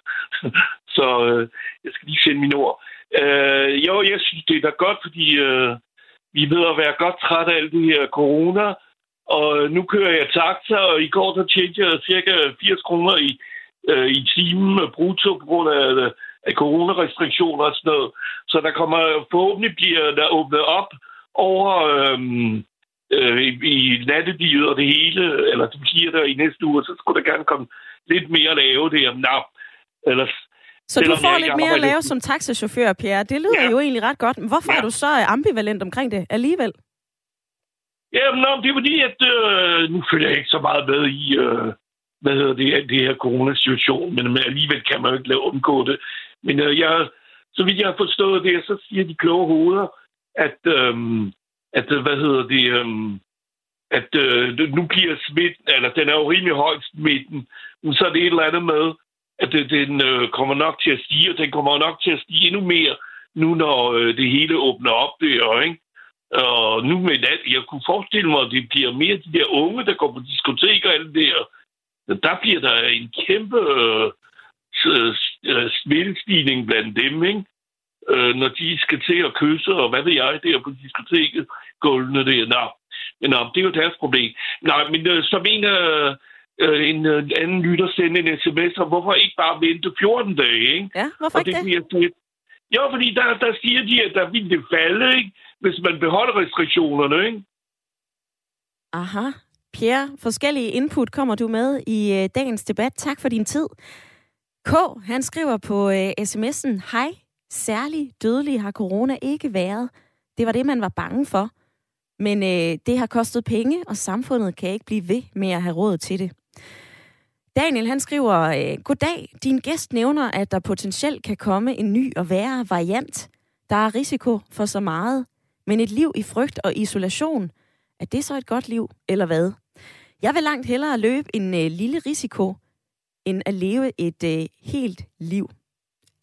*laughs* så øh, jeg skal lige finde mine ord. Øh, jo, jeg synes, det er da godt, fordi øh, vi er ved at være godt trætte af alt det her corona, og øh, nu kører jeg taxa, og i går der tjente jeg cirka 80 kroner i, øh, i timen brutto på grund af, øh, af coronarestriktioner og sådan noget. Så der kommer forhåbentlig bliver der åbnet op over øh, øh, i, i nattelivet og det hele, eller det bliver der i næste uge, så skulle der gerne komme lidt mere at lave det. Jamen, nah, ellers, så du Selvom får jeg lidt mere at lave som taxachauffør, Pierre. Det lyder Ja. jo egentlig ret godt. Men Hvorfor Ja. er du så øh, ambivalent omkring det alligevel? Jamen, nå, det er fordi, at øh, nu følger jeg ikke så meget med i, øh, hvad hedder det, det her coronasituation, men, men alligevel kan man jo ikke lade undgå det. Men øh, jeg, så vidt jeg har forstået det, så siger de kloge hoveder, at, øh, at øh, hvad hedder det, øh, at øh, nu bliver smitten, eller den er jo rimelig højt smitten, men så er det et eller andet med, at det, den øh, kommer nok til at stige, og den kommer nok til at stige endnu mere, nu når øh, det hele åbner op der, ikke? Og nu med nat, jeg kunne forestille mig, at det bliver mere de der unge, der går på diskoteker og alt det der. Der bliver der en kæmpe øh, øh, smittestigning blandt dem, ikke? Øh, når de skal til at kysse, og hvad ved jeg, der på diskoteket, gulvene der. Nå, nå, det er jo deres problem. Nej, men øh, som en, øh, øh, en øh, anden lytter sendte en sms, og hvorfor ikke bare vente 14 dage, ikke? Ja, hvorfor Og ikke det det? bliver. Jo, fordi der, der siger de, at der vil det falde, ikke? hvis man beholder restriktionerne. Ikke? Aha. Pierre, forskellige input kommer du med i øh, dagens debat. Tak for din tid. K, han skriver på øh, sms'en, Hej, særlig dødelig har corona ikke været. Det var det, man var bange for. Men øh, det har kostet penge, og samfundet kan ikke blive ved med at have råd til det. Daniel, han skriver, øh, Goddag, din gæst nævner, at der potentielt kan komme en ny og værre variant. Der er risiko for så meget, men et liv i frygt og isolation, er det så et godt liv, eller hvad? Jeg vil langt hellere løbe en øh, lille risiko, end at leve et øh, helt liv.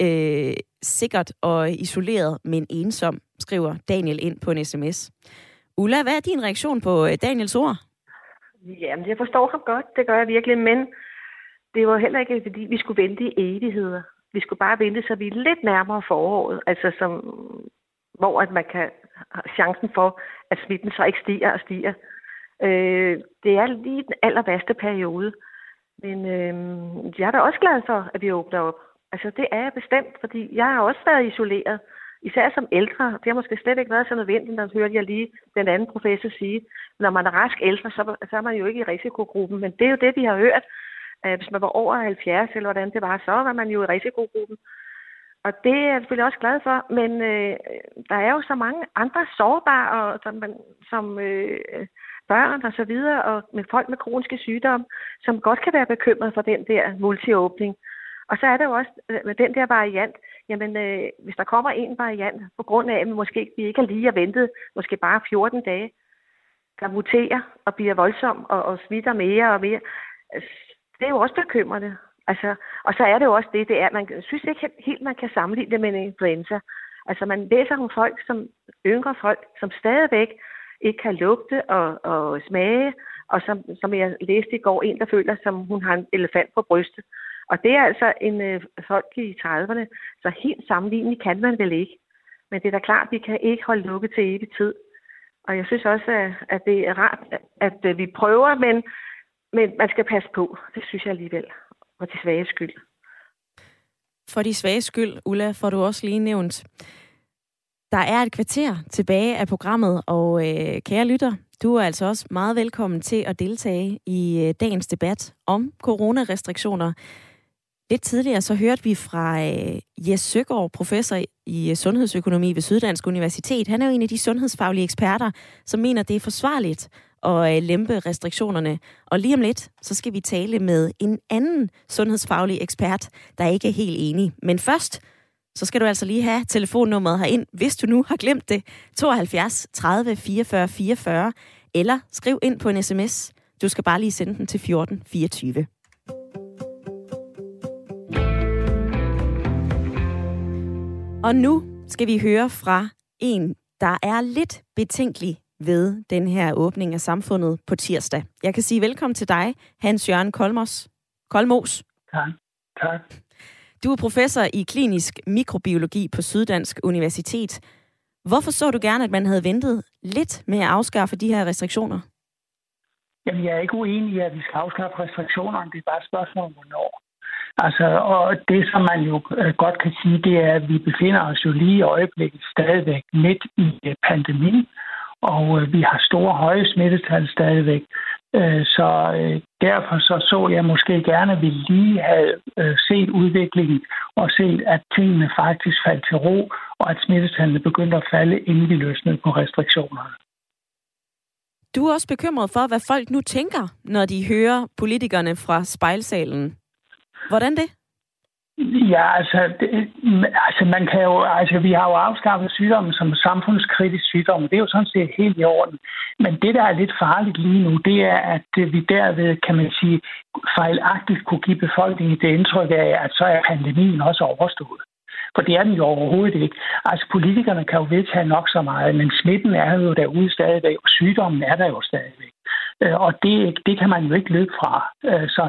Øh, sikkert og isoleret, men ensom, skriver Daniel ind på en sms. Ulla, hvad er din reaktion på øh, Daniels ord? Jamen, jeg forstår ham godt, det gør jeg virkelig, men det var heller ikke, fordi vi skulle vente i evigheder. Vi skulle bare vente, så vi er lidt nærmere foråret, altså som, hvor at man kan have chancen for, at smitten så ikke stiger og stiger. Øh, det er lige den aller værste periode. Men øh, jeg er da også glad for, at vi åbner op. Altså, det er jeg bestemt, fordi jeg har også været isoleret. Især som ældre. Det har måske slet ikke været så nødvendigt, når hørte jeg lige den anden professor sige. Når man er rask ældre, så, så er man jo ikke i risikogruppen. Men det er jo det, vi har hørt. Øh, hvis man var over 70, eller hvordan det var, så var man jo i risikogruppen. Og det er jeg selvfølgelig også glad for, men øh, der er jo så mange andre sårbare, og, som, man, som øh, børn og så videre, og med folk med kroniske sygdomme, som godt kan være bekymret for den der multiåbning. Og så er der jo også øh, med den der variant, jamen øh, hvis der kommer en variant, på grund af, at vi måske vi ikke har lige har ventet, måske bare 14 dage, der muterer og bliver voldsom og, og smitter mere og mere, det er jo også bekymrende. Altså, og så er det jo også det, det er, man synes ikke helt, man kan sammenligne det med en influenza. Altså man læser nogle folk, som yngre folk, som stadigvæk ikke kan lugte og, og smage, og som, som jeg læste i går, en, der føler, som hun har en elefant på brystet. Og det er altså en øh, folk i 30'erne, så helt sammenlignet kan man vel ikke. Men det er da klart, at vi kan ikke holde lukket til evig tid. Og jeg synes også, at, at det er rart, at, at vi prøver, men, men man skal passe på. Det synes jeg alligevel. For de svage skyld. For de svage skyld, Ulla, får du også lige nævnt. Der er et kvarter tilbage af programmet, og øh, kære lytter, du er altså også meget velkommen til at deltage i øh, dagens debat om coronarestriktioner. Lidt tidligere så hørte vi fra øh, Jes Søgaard, professor i øh, sundhedsøkonomi ved Syddansk Universitet. Han er jo en af de sundhedsfaglige eksperter, som mener, det er forsvarligt at øh, lempe restriktionerne. Og lige om lidt, så skal vi tale med en anden sundhedsfaglig ekspert, der ikke er helt enig. Men først, så skal du altså lige have telefonnummeret herind, hvis du nu har glemt det. 72 30 44 44, eller skriv ind på en sms. Du skal bare lige sende den til 14 24. Og nu skal vi høre fra en, der er lidt betænkelig ved den her åbning af samfundet på tirsdag. Jeg kan sige velkommen til dig, Hans Jørgen Kolmos. Kolmos. Tak. tak. Du er professor i klinisk mikrobiologi på Syddansk Universitet. Hvorfor så du gerne, at man havde ventet lidt med at afskaffe de her restriktioner? Jamen, jeg er ikke uenig i, at vi skal afskaffe restriktionerne. Det er bare et spørgsmål om, hvornår. Altså, og det, som man jo øh, godt kan sige, det er, at vi befinder os jo lige i øjeblikket stadigvæk midt i øh, pandemien, og øh, vi har store høje smittetal stadigvæk. Så derfor så, så jeg måske gerne, at vi lige havde set udviklingen og set, at tingene faktisk faldt til ro, og at smittetallene begyndte at falde, inden vi løsnede på restriktionerne. Du er også bekymret for, hvad folk nu tænker, når de hører politikerne fra spejlsalen. Hvordan det? Ja, altså, det, altså, man kan jo, altså, vi har jo afskaffet sygdommen som samfundskritisk sygdom, det er jo sådan set helt i orden. Men det, der er lidt farligt lige nu, det er, at vi derved, kan man sige, fejlagtigt kunne give befolkningen det indtryk af, at så er pandemien også overstået. For det er den jo overhovedet ikke. Altså politikerne kan jo vedtage nok så meget, men smitten er jo derude stadigvæk, og sygdommen er der jo stadigvæk. Øh, og det, det kan man jo ikke løbe fra. Øh, så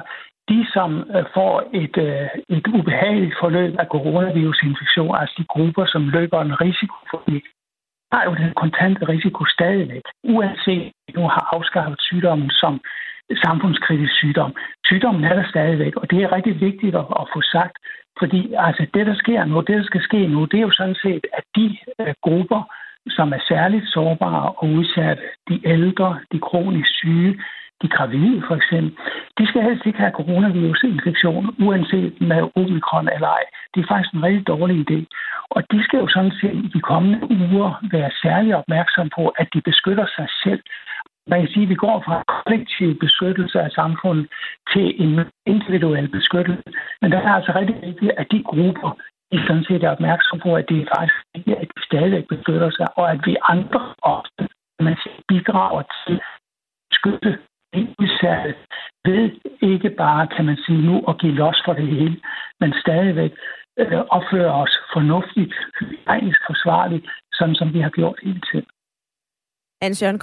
de, som øh, får et, øh, et ubehageligt forløb af coronavirusinfektion, altså de grupper, som løber en risiko for det, har jo den kontante risiko stadigvæk, uanset at nu har afskaffet sygdommen som samfundskritisk sygdom. Sygdommen er der stadigvæk, og det er rigtig vigtigt at, at få sagt, fordi altså, det, der sker nu, det, der skal ske nu, det er jo sådan set, at de øh, grupper, som er særligt sårbare og udsatte, de ældre, de kronisk syge, de gravide for eksempel, de skal helst ikke have coronavirusinfektion, uanset med omikron eller ej. Det er faktisk en rigtig dårlig idé. Og de skal jo sådan set i de kommende uger være særlig opmærksom på, at de beskytter sig selv. Man kan sige, at vi går fra kollektiv beskyttelse af samfundet til en individuel beskyttelse. Men der er altså rigtig vigtigt, at de grupper, de sådan set er opmærksom på, at det er faktisk vigtigt, at de stadigvæk beskytter sig, og at vi andre også man bidrager til at beskytte udsatte ved ikke bare, kan man sige nu, at give los for det hele, men stadigvæk øh, opføre os fornuftigt, hygiejnisk forsvarligt, sådan som vi har gjort hele tiden. Hans-Jørgen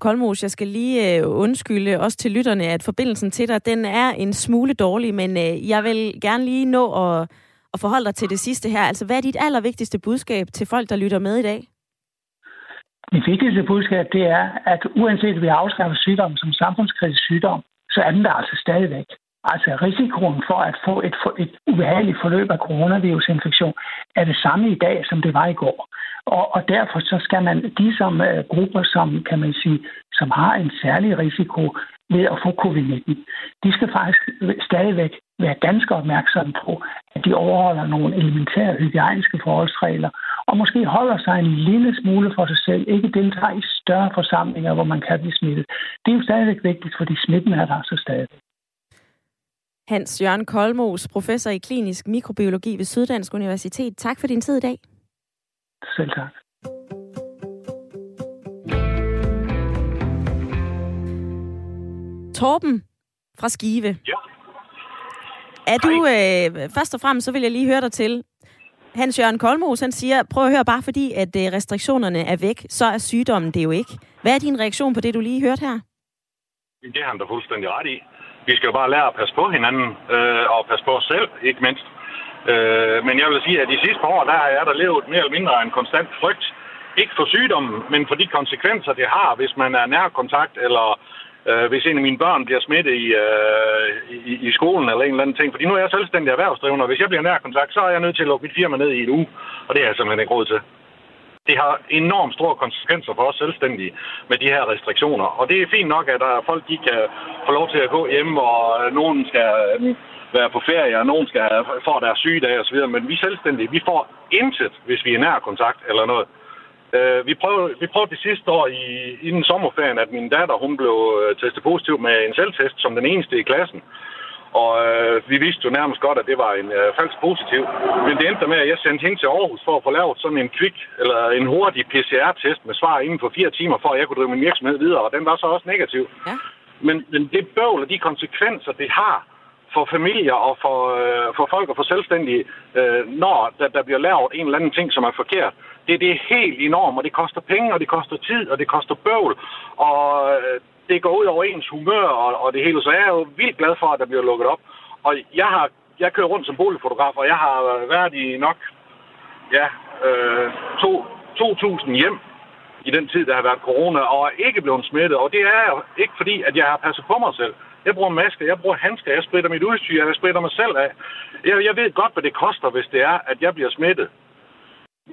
Kolmos, jeg skal lige øh, undskylde også til lytterne, at forbindelsen til dig, den er en smule dårlig, men øh, jeg vil gerne lige nå at, at forholde dig til det sidste her. Altså, hvad er dit allervigtigste budskab til folk, der lytter med i dag? Det vigtigste budskab, det er, at uanset at vi afskaffer sygdommen som samfundskritisk sygdom, så er den der altså stadigvæk. Altså risikoen for at få et, et ubehageligt forløb af coronavirusinfektion er det samme i dag, som det var i går. Og, og derfor så skal man, de som uh, grupper, som kan man sige, som har en særlig risiko ved at få covid-19, de skal faktisk stadigvæk være ganske opmærksomme på, at de overholder nogle elementære hygiejniske forholdsregler, og måske holder sig en lille smule for sig selv, ikke deltager i større forsamlinger, hvor man kan blive smittet. Det er jo stadigvæk vigtigt, fordi smitten er der så stadig. Hans Jørgen Kolmos, professor i klinisk mikrobiologi ved Syddansk Universitet. Tak for din tid i dag. Selv tak. Torben fra Skive. Ja. Er du, øh, først og fremmest, så vil jeg lige høre dig til. Hans Jørgen Kolmos, han siger, prøv at høre, bare fordi at øh, restriktionerne er væk, så er sygdommen det jo ikke. Hvad er din reaktion på det, du lige hørte her? Det har han da fuldstændig ret i. Vi skal jo bare lære at passe på hinanden, øh, og passe på os selv, ikke mindst. Øh, men jeg vil sige, at de sidste par år, der har jeg der levet mere eller mindre en konstant frygt. Ikke for sygdommen, men for de konsekvenser, det har, hvis man er nærkontakt, eller øh, hvis en af mine børn bliver smittet i, øh, i, i skolen eller en eller anden ting. Fordi nu er jeg selvstændig erhvervsdrivende, og hvis jeg bliver nærkontakt, så er jeg nødt til at lukke mit firma ned i en uge. Og det er jeg simpelthen ikke råd til. Det har enormt store konsekvenser for os selvstændige med de her restriktioner. Og det er fint nok, at der er folk, de kan få lov til at gå hjem, og øh, nogen skal øh, være på ferie, og nogen skal øh, få deres sygedag osv. Men vi selvstændige, vi får intet, hvis vi er nær kontakt eller noget. Uh, vi, prøvede, vi prøvede det sidste år i, inden sommerferien, at min datter hun blev uh, testet positiv med en selvtest som den eneste i klassen. Og uh, vi vidste jo nærmest godt, at det var en uh, falsk positiv. Men det endte med, at jeg sendte hende til Aarhus for at få lavet sådan en kvik, eller en hurtig PCR-test med svar inden for fire timer, for at jeg kunne drive min virksomhed videre. Og den var så også negativ. Ja. Men, men det bøvl og de konsekvenser, det har for familier og for, øh, for folk og for selvstændige, øh, når der, der bliver lavet en eller anden ting, som er forkert. Det, det er helt enormt, og det koster penge, og det koster tid, og det koster bøvl, og øh, det går ud over ens humør og, og det hele. Så jeg er jo vildt glad for, at der bliver lukket op. Og jeg har jeg kører rundt som boligfotograf, og jeg har været i nok ja, øh, to, 2.000 hjem i den tid, der har været corona, og er ikke blevet smittet. Og det er ikke fordi, at jeg har passet på mig selv. Jeg bruger masker, jeg bruger handsker, jeg spritter mit udstyr, jeg spritter mig selv af. Jeg, jeg ved godt, hvad det koster, hvis det er, at jeg bliver smittet.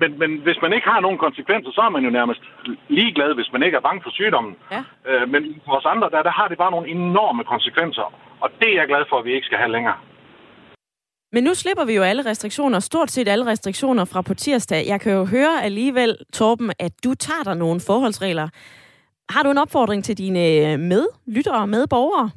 Men, men hvis man ikke har nogen konsekvenser, så er man jo nærmest ligeglad, hvis man ikke er bange for sygdommen. Ja. Øh, men for os andre, der, der har det bare nogle enorme konsekvenser. Og det er jeg glad for, at vi ikke skal have længere. Men nu slipper vi jo alle restriktioner, stort set alle restriktioner fra på tirsdag. Jeg kan jo høre alligevel, Torben, at du tager dig nogle forholdsregler. Har du en opfordring til dine medlyttere og medborgere?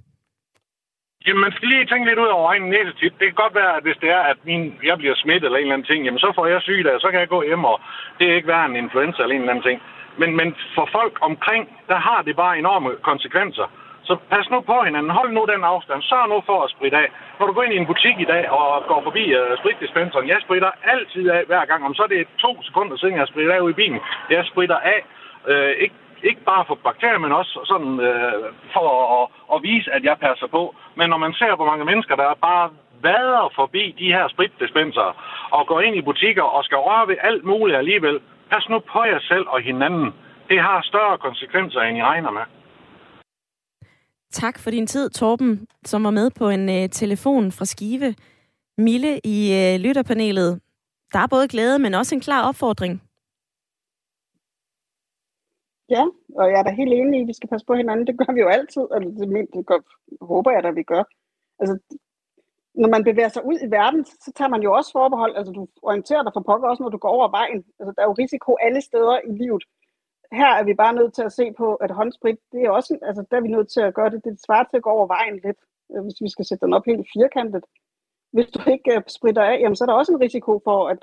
Jamen, man skal lige tænke lidt ud over egen næsetip. Det kan godt være, at hvis det er, at min, jeg bliver smittet eller en eller anden ting, jamen så får jeg sygedag, så kan jeg gå hjem, og det er ikke værre en influenza eller en eller anden ting. Men, men for folk omkring, der har det bare enorme konsekvenser. Så pas nu på hinanden. Hold nu den afstand. Sørg nu for at spritte af. Når du går ind i en butik i dag og går forbi uh, spritdispenseren, jeg spritter altid af hver gang. Om så er det to sekunder siden, jeg spritter af ude i bilen. Jeg spritter af. Uh, ikke ikke bare for bakterier, men også sådan øh, for at, at vise, at jeg passer på. Men når man ser, hvor mange mennesker, der bare vader forbi de her spritdispenser og går ind i butikker og skal røre ved alt muligt alligevel, pas nu på jer selv og hinanden. Det har større konsekvenser, end I regner med. Tak for din tid, Torben, som var med på en øh, telefon fra Skive. Mille i øh, lytterpanelet. Der er både glæde, men også en klar opfordring. Ja, og jeg er da helt enig i, at vi skal passe på hinanden. Det gør vi jo altid, og det, det gør, håber jeg da, vi gør. Altså, når man bevæger sig ud i verden, så tager man jo også forbehold. Altså, du orienterer dig for pokker også, når du går over vejen. Altså, der er jo risiko alle steder i livet. Her er vi bare nødt til at se på, at håndsprit, det er også, altså, der er vi nødt til at gøre det. Det svarer til at gå over vejen lidt, øh, hvis vi skal sætte den op helt firkantet. Hvis du ikke uh, spritter af, jamen, så er der også en risiko for, at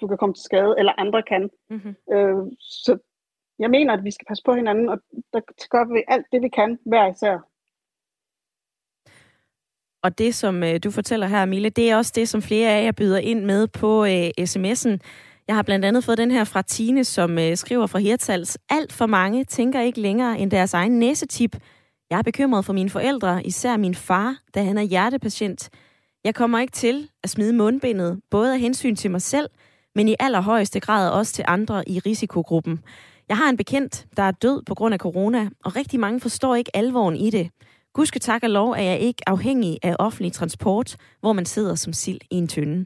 du kan komme til skade, eller andre kan. Mm-hmm. Øh, så jeg mener, at vi skal passe på hinanden, og der gør vi alt det, vi kan, hver især. Og det, som øh, du fortæller her, Mille, det er også det, som flere af jer byder ind med på øh, sms'en. Jeg har blandt andet fået den her fra Tine, som øh, skriver fra Hirtals. Alt for mange tænker ikke længere end deres egen næsetip. Jeg er bekymret for mine forældre, især min far, da han er hjertepatient. Jeg kommer ikke til at smide mundbindet, både af hensyn til mig selv, men i allerhøjeste grad også til andre i risikogruppen. Jeg har en bekendt, der er død på grund af corona, og rigtig mange forstår ikke alvoren i det. Gudske tak og lov er jeg ikke afhængig af offentlig transport, hvor man sidder som sild i en tynde.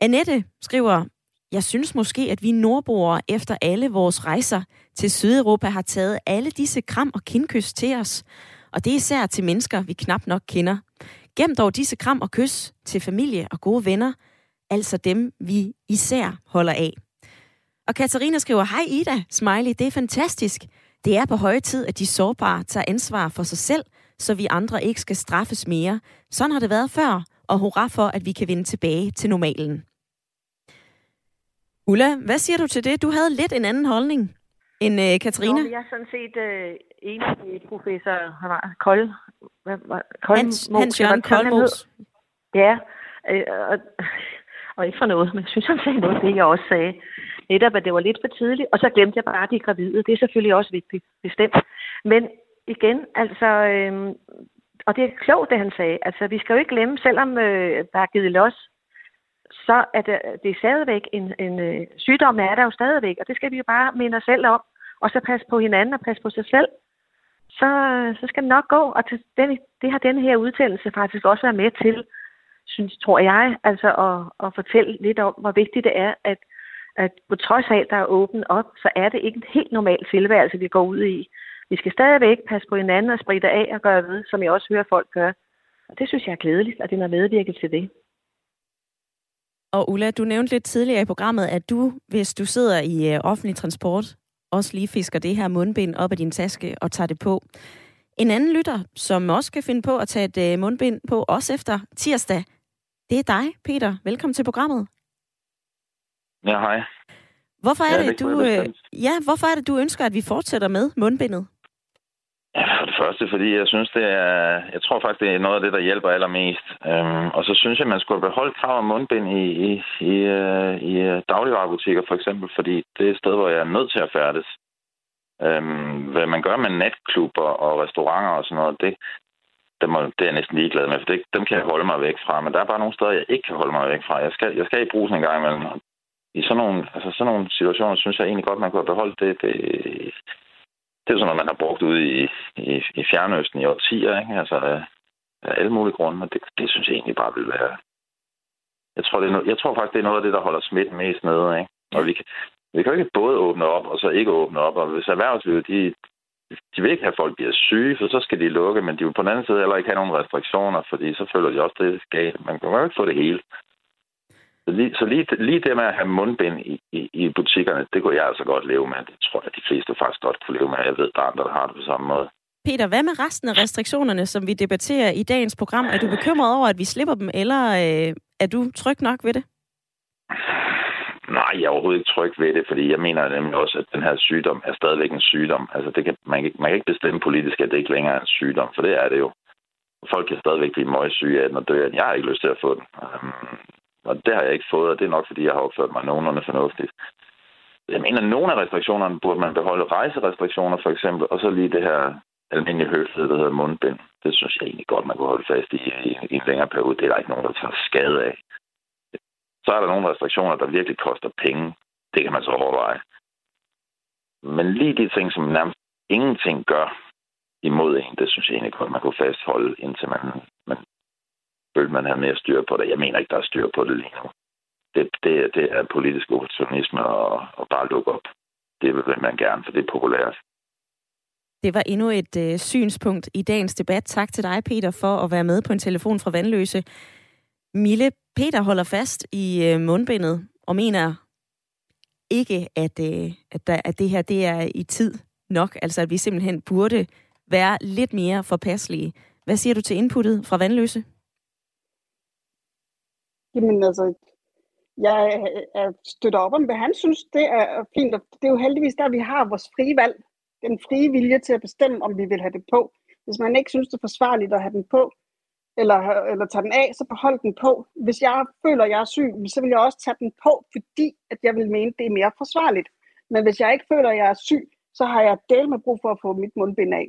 Annette skriver, jeg synes måske, at vi nordboere efter alle vores rejser til Sydeuropa har taget alle disse kram og kindkys til os. Og det er især til mennesker, vi knap nok kender. Gem dog disse kram og kys til familie og gode venner, altså dem, vi især holder af. Og Katarina skriver, hej Ida, smiley, det er fantastisk. Det er på høje tid, at de sårbare tager ansvar for sig selv, så vi andre ikke skal straffes mere. Sådan har det været før, og hurra for, at vi kan vende tilbage til normalen. Ulla, hvad siger du til det? Du havde lidt en anden holdning end uh, Katrine. Jo, jeg er sådan set uh, enig med professor han var, Kold. Hvad, hvad, Kold Hans, Hans Jørgen Koldmos. Ja, øh, og, og ikke for noget, men jeg synes, han sagde noget det, jeg også sagde. Netop, at det var lidt for tidligt, og så glemte jeg bare de gravide. Det er selvfølgelig også vigtigt, bestemt. Men igen, altså, øh, og det er klogt, det han sagde. Altså, vi skal jo ikke glemme, selvom øh, der er givet los, så er det, det er stadigvæk en, en øh, sygdom, er der jo stadigvæk, og det skal vi jo bare minde os selv om, og så passe på hinanden og passe på sig selv. Så, øh, så skal det nok gå, og til den, det har den her udtalelse faktisk også været med til, synes, tror jeg, altså at, at fortælle lidt om, hvor vigtigt det er, at, at på trods af, at der er åbent op, så er det ikke en helt normal tilværelse, vi går ud i. Vi skal stadigvæk passe på hinanden og spritte af og gøre ved, som jeg også hører folk gøre. Og det synes jeg er glædeligt, at den har medvirket til det. Og Ulla, du nævnte lidt tidligere i programmet, at du, hvis du sidder i øh, offentlig transport, også lige fisker det her mundbind op af din taske og tager det på. En anden lytter, som også kan finde på at tage et øh, mundbind på, også efter tirsdag, det er dig, Peter. Velkommen til programmet. Ja, hej. Hvorfor er, ja, det, du, øh, ja, hvorfor er det, du ønsker, at vi fortsætter med mundbindet? Ja, for det første, fordi jeg synes, det er... Jeg tror faktisk, det er noget af det, der hjælper allermest. Øhm, og så synes jeg, man skulle beholde krav om mundbind i, i, i, uh, i øh, dagligvarerbutikker, for eksempel, fordi det er et sted, hvor jeg er nødt til at færdes. Øhm, hvad man gør med natklubber og restauranter og sådan noget, det, det, må, det er jeg næsten ligeglad med, for det, dem kan jeg holde mig væk fra. Men der er bare nogle steder, jeg ikke kan holde mig væk fra. Jeg skal, jeg skal i brusen en gang imellem. I sådan nogle, altså sådan nogle situationer, synes jeg egentlig godt, man kunne have beholdt det, det det er sådan noget, man har brugt ude i, i, i Fjernøsten i årtier, ikke? Altså, øh, af alle mulige grunde, og det, det synes jeg egentlig bare vil være... Jeg tror, det er no, jeg tror faktisk, det er noget af det, der holder smitten mest nede, ikke? Og vi kan, vi kan jo ikke både åbne op, og så ikke åbne op. Og hvis erhvervslivet, de, de vil ikke have, at folk bliver syge, for så skal de lukke, men de vil på den anden side heller ikke have nogen restriktioner, fordi så føler de også, det er galt. Man kan jo ikke få det hele. Så lige, så lige, lige det med at have mundbind i, i, i butikkerne, det kunne jeg altså godt leve med. Det tror jeg, at de fleste faktisk godt kunne leve med. Jeg ved, der er andre, der har det på samme måde. Peter, hvad med resten af restriktionerne, som vi debatterer i dagens program? Er du bekymret over, at vi slipper dem, eller øh, er du tryg nok ved det? Nej, jeg er overhovedet ikke tryg ved det, fordi jeg mener nemlig også, at den her sygdom er stadigvæk en sygdom. Altså, det kan, man, kan, man kan ikke bestemme politisk, at det ikke længere er en sygdom, for det er det jo. Folk kan stadigvæk blive møgsyge af den og dø. Jeg har ikke lyst til at få den. Og det har jeg ikke fået, og det er nok, fordi jeg har opført mig nogenlunde fornuftigt. Jeg mener, nogle af restriktionerne burde man beholde rejserestriktioner, for eksempel, og så lige det her almindelige høflighed, der hedder mundbind. Det synes jeg egentlig godt, man kunne holde fast i, i, i en længere periode. Det er der ikke nogen, der tager skade af. Så er der nogle restriktioner, der virkelig koster penge. Det kan man så overveje. Men lige de ting, som nærmest ingenting gør imod en, det synes jeg egentlig godt, man kunne fastholde, indtil man, man følte, man havde mere styr på det. Jeg mener ikke, der er styr på det lige nu. Det, det, det er politisk opportunisme og, og bare lukke op. Det vil man gerne, for det er populært. Det var endnu et øh, synspunkt i dagens debat. Tak til dig, Peter, for at være med på en telefon fra Vandløse. Mille, Peter holder fast i øh, mundbindet og mener ikke, at, øh, at, der, at det her det er i tid nok. Altså, at vi simpelthen burde være lidt mere forpasselige. Hvad siger du til inputtet fra Vandløse? Jamen altså, jeg er støtter op om, hvad han synes, det er fint. Og det er jo heldigvis der, vi har vores frie valg. Den frie vilje til at bestemme, om vi vil have det på. Hvis man ikke synes, det er forsvarligt at have den på, eller, eller tage den af, så behold den på. Hvis jeg føler, jeg er syg, så vil jeg også tage den på, fordi at jeg vil mene, det er mere forsvarligt. Men hvis jeg ikke føler, jeg er syg, så har jeg del med brug for at få mit mundbind af.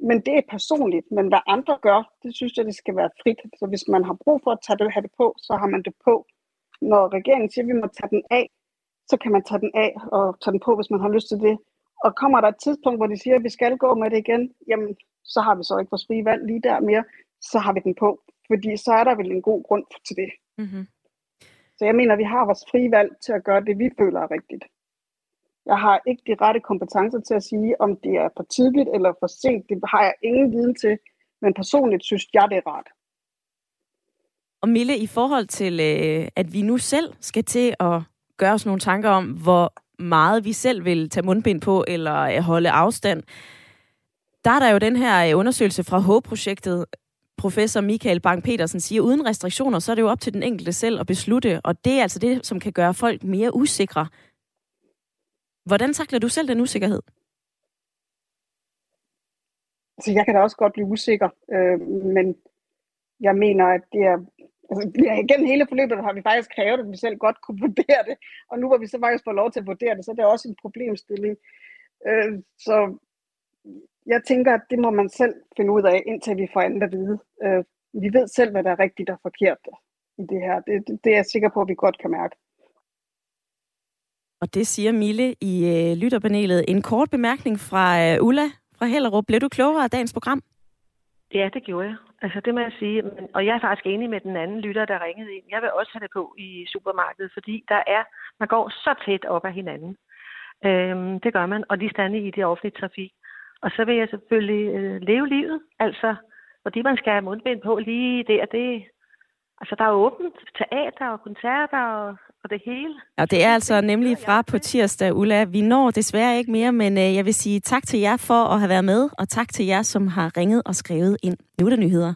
Men det er personligt, men hvad andre gør, det synes jeg, det skal være frit. Så hvis man har brug for at tage det, have det på, så har man det på. Når regeringen siger, at vi må tage den af, så kan man tage den af og tage den på, hvis man har lyst til det. Og kommer der et tidspunkt, hvor de siger, at vi skal gå med det igen, jamen, så har vi så ikke vores frie valg lige der mere, så har vi den på. Fordi så er der vel en god grund til det. Mm-hmm. Så jeg mener, at vi har vores frie valg til at gøre det, vi føler er rigtigt. Jeg har ikke de rette kompetencer til at sige, om det er for tidligt eller for sent. Det har jeg ingen viden til, men personligt synes jeg, det er rart. Og Mille, i forhold til, øh, at vi nu selv skal til at gøre os nogle tanker om, hvor meget vi selv vil tage mundbind på eller øh, holde afstand. Der er der jo den her øh, undersøgelse fra H-projektet, professor Michael Bang-Petersen siger, uden restriktioner, så er det jo op til den enkelte selv at beslutte, og det er altså det, som kan gøre folk mere usikre. Hvordan takler du selv den usikkerhed? Så jeg kan da også godt blive usikker, øh, men jeg mener, at det er... Altså, gennem hele forløbet har vi faktisk krævet, at vi selv godt kunne *laughs* vurdere det, og nu hvor vi så faktisk får lov til at vurdere det, så er det også en problemstilling. Øh, så jeg tænker, at det må man selv finde ud af, indtil vi får andet at vide. Øh, vi ved selv, hvad der er rigtigt og forkert i det her. Det, det, det er jeg sikker på, at vi godt kan mærke. Og det siger Mille i øh, lytterpanelet. En kort bemærkning fra øh, Ulla fra Hellerup. Blev du klogere af dagens program? Ja, det gjorde jeg. Altså det må jeg sige. Men, og jeg er faktisk enig med den anden lytter, der ringede ind. Jeg vil også have det på i supermarkedet, fordi der er, man går så tæt op af hinanden. Øhm, det gør man, og de stande i det offentlige trafik. Og så vil jeg selvfølgelig øh, leve livet, altså fordi man skal have mundbind på lige der, det, altså der er åbent teater og koncerter og, og det hele. Ja, det er altså nemlig fra på tirsdag, Ulla. Vi når desværre ikke mere, men øh, jeg vil sige tak til jer for at have været med, og tak til jer, som har ringet og skrevet ind. Nu er der nyheder.